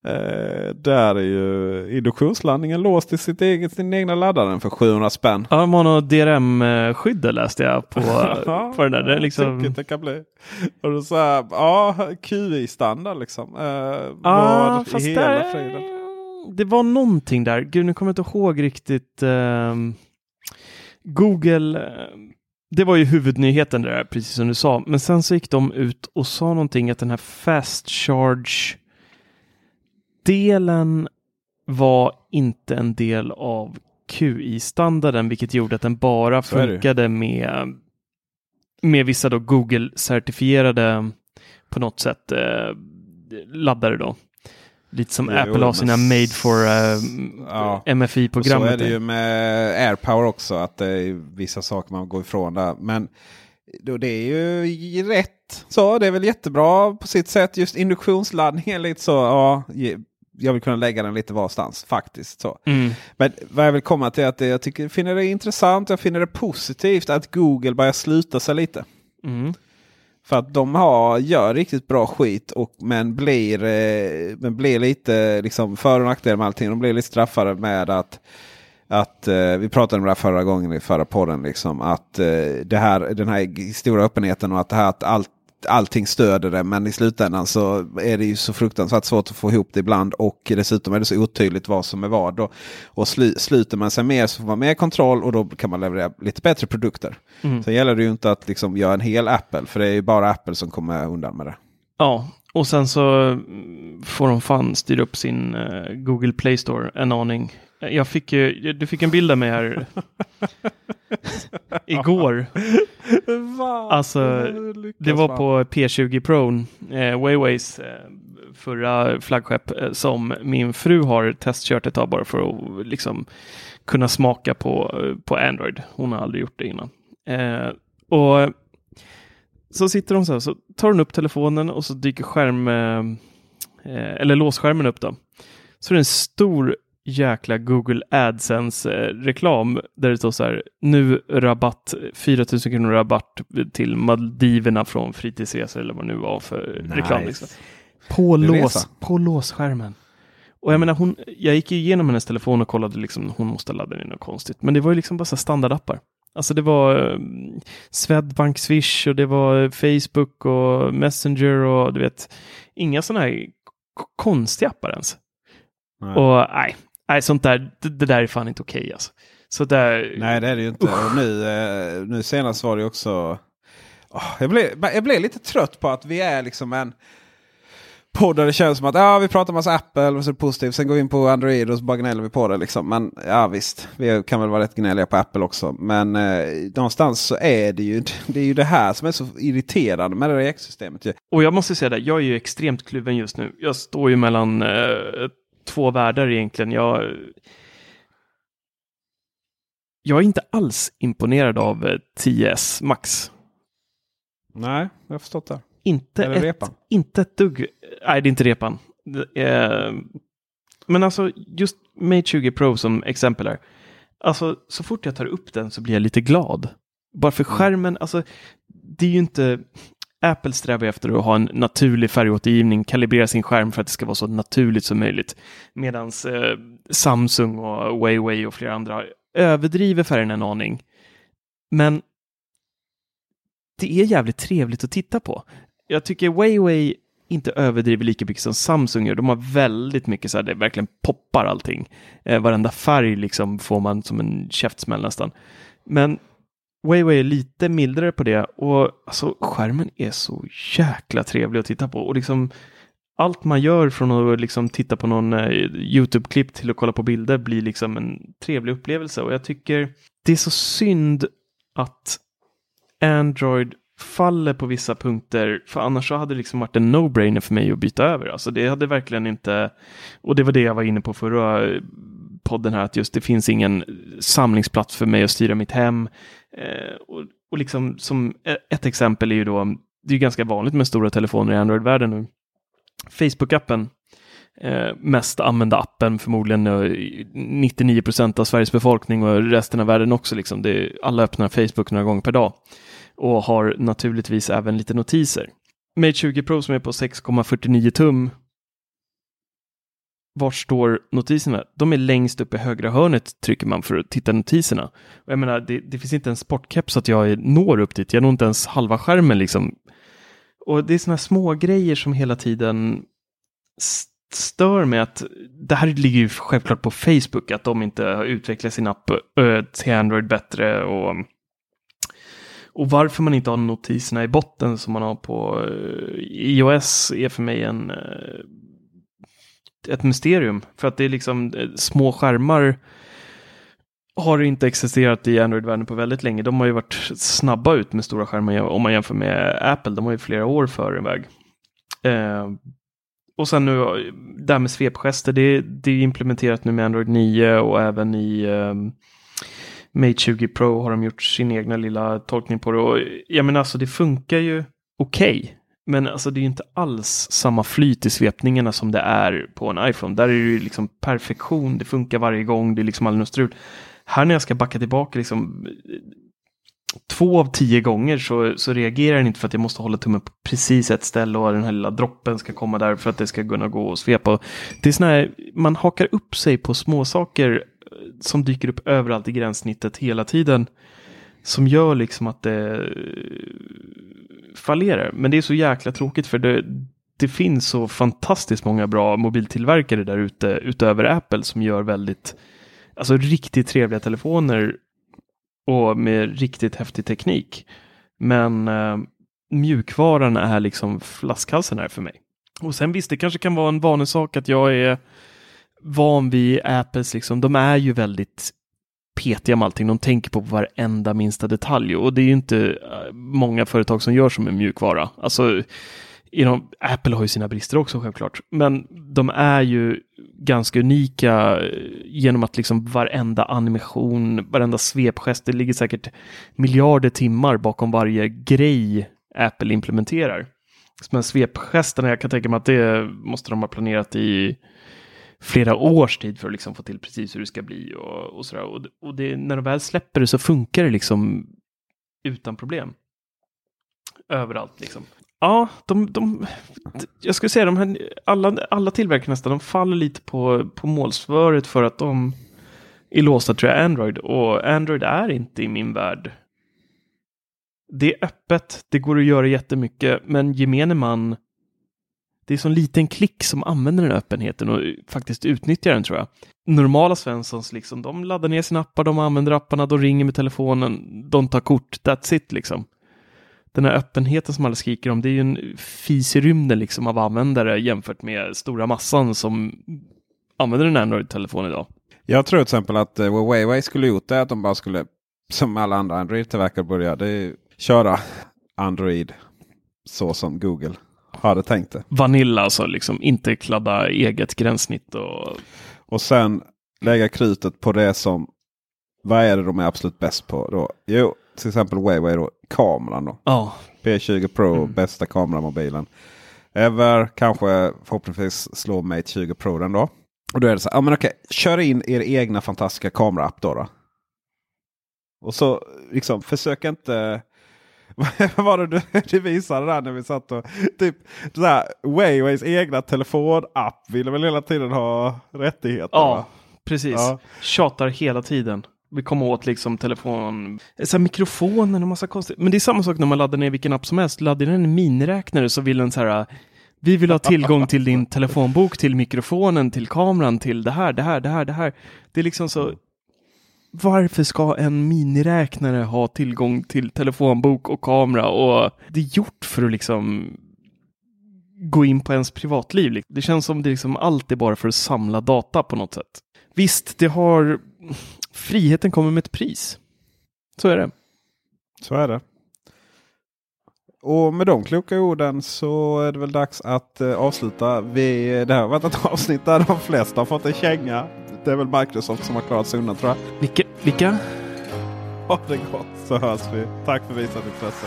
Eh, där är ju induktionsladdningen låst i sitt eget, sin egna laddaren för 700 spänn. Ja, de har DRM-skydd läste jag på, på den där. Det är liksom... Det kan bli. Och då så här, ja, QI-standard liksom. Eh, i fast hela där, friden? det var någonting där. Gud, nu kommer jag inte ihåg riktigt. ehm, Google, ehm, det var ju huvudnyheten där, precis som du sa. Men sen så gick de ut och sa någonting att den här fast charge delen var inte en del av QI-standarden, vilket gjorde att den bara Så funkade med, med vissa då Google-certifierade på något sätt eh, laddare då. Lite som Jo, Apple har sina made for eh, Ja. Och så är det ju med AirPower också. Att det är vissa saker man går ifrån där. Men då det är ju rätt. Så det är väl jättebra på sitt sätt. Just induktionsladdning är lite så. Ja, jag vill kunna lägga den lite varstans faktiskt. Så. Mm. Men vad jag vill komma till är att det, jag tycker, finner det intressant. Jag finner det positivt att Google börjar sluta sig lite. Mm. För att de har, gör riktigt bra skit och, men, blir, eh, men blir lite liksom, för och nackdelar med allting. De blir lite straffade med att, att eh, vi pratade om det här förra gången i förra podden. Liksom, att eh, det här, den här stora öppenheten och att, det här, att allt, allting stöder det. Men i slutändan så är det ju så fruktansvärt svårt att få ihop det ibland. Och dessutom är det så otydligt vad som är vad. Och, och slu, sluter man sig mer så får man mer kontroll och då kan man leverera lite bättre produkter. Mm. Sen gäller det ju inte att liksom göra en hel Apple. För det är ju bara Apple som kommer undan med det. Ja, och sen så får de fan styra upp sin eh, Google Play Store en aning. Jag fick ju, du fick en bild av mig här igår. Alltså, Det var på P20 Pro, eh, Wayways eh, förra flaggskepp, eh, som min fru har testkört ett tag bara för att liksom kunna smaka på, på Android. Hon har aldrig gjort det innan. Eh, och så sitter hon så här, så tar hon upp telefonen och så dyker skärm, eh, eller låsskärmen upp då. Så det är en stor jäkla Google AdSense-reklam där det står så här, nu rabatt, 4000 kronor rabatt till Maldiverna från fritidsresor eller vad det nu var för nice. reklam. Liksom. På, lås, på låsskärmen. Och jag menar, hon, jag gick igenom hennes telefon och kollade liksom, hon måste ladda in något konstigt. Men det var ju liksom bara så standardappar. Alltså det var um, Swedbank Swish och det var Facebook och Messenger och du vet, inga sådana här konstiga appar ens. Nej. Och nej, nej, sånt där, det, det där är fan inte okej okay, alltså. Så där, nej, det är det ju inte. Och nu, eh, nu senast var det också... Oh, jag, blev, jag blev lite trött på att vi är liksom en podd där det känns som att ah, vi pratar massa Apple och så är det positivt. Sen går vi in på Android och så bara gnäller vi på det. Liksom. Men ja visst, vi kan väl vara rätt gnälliga på Apple också. Men eh, någonstans så är det ju det, är ju det här som är så irriterande med det här systemet. Och jag måste säga det, jag är ju extremt kluven just nu. Jag står ju mellan eh, två världar egentligen. Jag, jag är inte alls imponerad av 10S eh, Max. Nej, jag har förstått det. Inte, ett, repan? inte ett dugg. Nej, det är inte repan. Eh, men alltså just Mate 20 Pro som exempel här. Alltså så fort jag tar upp den så blir jag lite glad. Bara för mm. skärmen, alltså det är ju inte... Apple strävar efter att ha en naturlig färgåtergivning, kalibrera sin skärm för att det ska vara så naturligt som möjligt. Medan eh, Samsung och Huawei och flera andra överdriver färgen en aning. Men det är jävligt trevligt att titta på jag tycker Weiwei inte överdriver lika mycket som Samsung gör. De har väldigt mycket så här, det verkligen poppar allting. Eh, varenda färg liksom får man som en käftsmäll nästan. Men Wayway är lite mildare på det och alltså skärmen är så jäkla trevlig att titta på och liksom allt man gör från att liksom titta på någon eh, YouTube-klipp till att kolla på bilder blir liksom en trevlig upplevelse och jag tycker det är så synd att Android faller på vissa punkter, för annars så hade det liksom varit en no-brainer för mig att byta över. Alltså det hade verkligen inte, och det var det jag var inne på förra eh, podden här, att just det finns ingen samlingsplats för mig att styra mitt hem. Eh, och, och liksom som eh, ett exempel är ju då, det är ganska vanligt med stora telefoner i Android-världen nu. Facebook-appen, eh, mest använda appen, förmodligen eh, 99 procent av Sveriges befolkning och resten av världen också. Liksom. Det, alla öppnar Facebook några gånger per dag och har naturligtvis även lite notiser. Mate 20 Pro som är på 6,49 tum. Var står notiserna? De är längst upp i högra hörnet trycker man för att titta notiserna. Och jag menar, det, det finns inte en sportkeps så att jag når upp dit. Jag når inte ens halva skärmen liksom. Och det är sådana små grejer som hela tiden stör mig att det här ligger ju självklart på Facebook, att de inte har utvecklat sin app till Android bättre och och varför man inte har notiserna i botten som man har på iOS är för mig en, ett mysterium. För att det är liksom eh, små skärmar har inte existerat i Android-världen på väldigt länge. De har ju varit snabba ut med stora skärmar om man jämför med Apple. De har ju flera år före väg. Eh, och sen nu, eh, det här med svepgester, det, det är implementerat nu med Android 9 och även i eh, Mate 20 Pro har de gjort sin egna lilla tolkning på det. Och jag menar alltså det funkar ju okej. Okay. Men alltså det är ju inte alls samma flyt i svepningarna som det är på en iPhone. Där är det ju liksom perfektion, det funkar varje gång, det är liksom aldrig något strul. Här när jag ska backa tillbaka liksom två av tio gånger så, så reagerar den inte för att jag måste hålla tummen på precis ett ställe och den här lilla droppen ska komma där för att det ska kunna gå och svepa. Det är sån här, man hakar upp sig på småsaker eh, som dyker upp överallt i gränssnittet hela tiden. Som gör liksom att det eh, fallerar. Men det är så jäkla tråkigt för det, det finns så fantastiskt många bra mobiltillverkare där ute utöver Apple som gör väldigt, alltså riktigt trevliga telefoner och med riktigt häftig teknik. Men eh, mjukvaran är liksom flaskhalsen här för mig. Och sen visst, det kanske kan vara en vanesak att jag är van vid Apples, liksom, de är ju väldigt petiga med allting. De tänker på varenda minsta detalj och det är ju inte eh, många företag som gör som en mjukvara. Alltså, inom, Apple har ju sina brister också självklart, men de är ju ganska unika eh, genom att liksom varenda animation, varenda svepgest, det ligger säkert miljarder timmar bakom varje grej Apple implementerar. Men svepgesterna, jag kan tänka mig att det måste de ha planerat i flera års tid för att liksom få till precis hur det ska bli och, och sådär. Och, och det, när de väl släpper det så funkar det liksom utan problem. Överallt liksom. Ja, de, de, jag skulle säga de här, alla, alla tillverkare nästan, de faller lite på, på målsvöret för att de är låsta tror jag Android och Android är inte i min värld. Det är öppet, det går att göra jättemycket, men gemene man det är så en liten klick som använder den öppenheten och faktiskt utnyttjar den tror jag. Normala Svenssons, liksom, de laddar ner sina appar, de använder apparna, de ringer med telefonen, de tar kort, that's it liksom. Den här öppenheten som alla skriker om, det är ju en fis i rymden liksom av användare jämfört med stora massan som använder en Android-telefon idag. Jag tror till exempel att eh, vad Huawei skulle gjort det att de bara skulle, som alla andra Android-tillverkare börja, köra Android så som Google hade tänkt det. Vanilla alltså, liksom inte kladda eget gränssnitt och... Och sen lägga krutet på det som, vad är det de är absolut bäst på då? Jo, till exempel Huawei då, kameran då. Ja. P20 Pro, Mm. bästa kameramobilen. Ever, kanske förhoppningsvis slår Mate 20 Pro den då. Och då är det så här, ja men okej, kör in er egna fantastiska kameraapp då. då. Och så liksom, försök inte... Vad var det du, du visade där när vi satt och... Typ Huaweis egna telefonapp ville väl hela tiden ha rättigheter? Ja, va? precis. Ja. Tjatar hela tiden. Vi kommer åt liksom telefon, så mikrofonen och massa konstigt. Men det är samma sak när man laddar ner vilken app som helst. Laddar ner en miniräknare så vill den så här. Vi vill ha tillgång till din telefonbok, till mikrofonen, till kameran, till det här, det här, det här, det här. Det är liksom så. Varför ska en miniräknare ha tillgång till telefonbok och kamera? Och det är gjort för att liksom gå in på ens privatliv. Det känns som det liksom allt är bara för att samla data på något sätt. Visst, det har... Friheten kommer med ett pris. Så är det. Så är det. Och med de kloka orden så är det väl dags att eh, avsluta. Vi, det här har varit ett avsnitt där de flesta har fått en känga. Det är väl Microsoft som har klarat sig undan tror jag. Vilka? vilka? Ha det gott så hörs vi. Tack för visat intresse.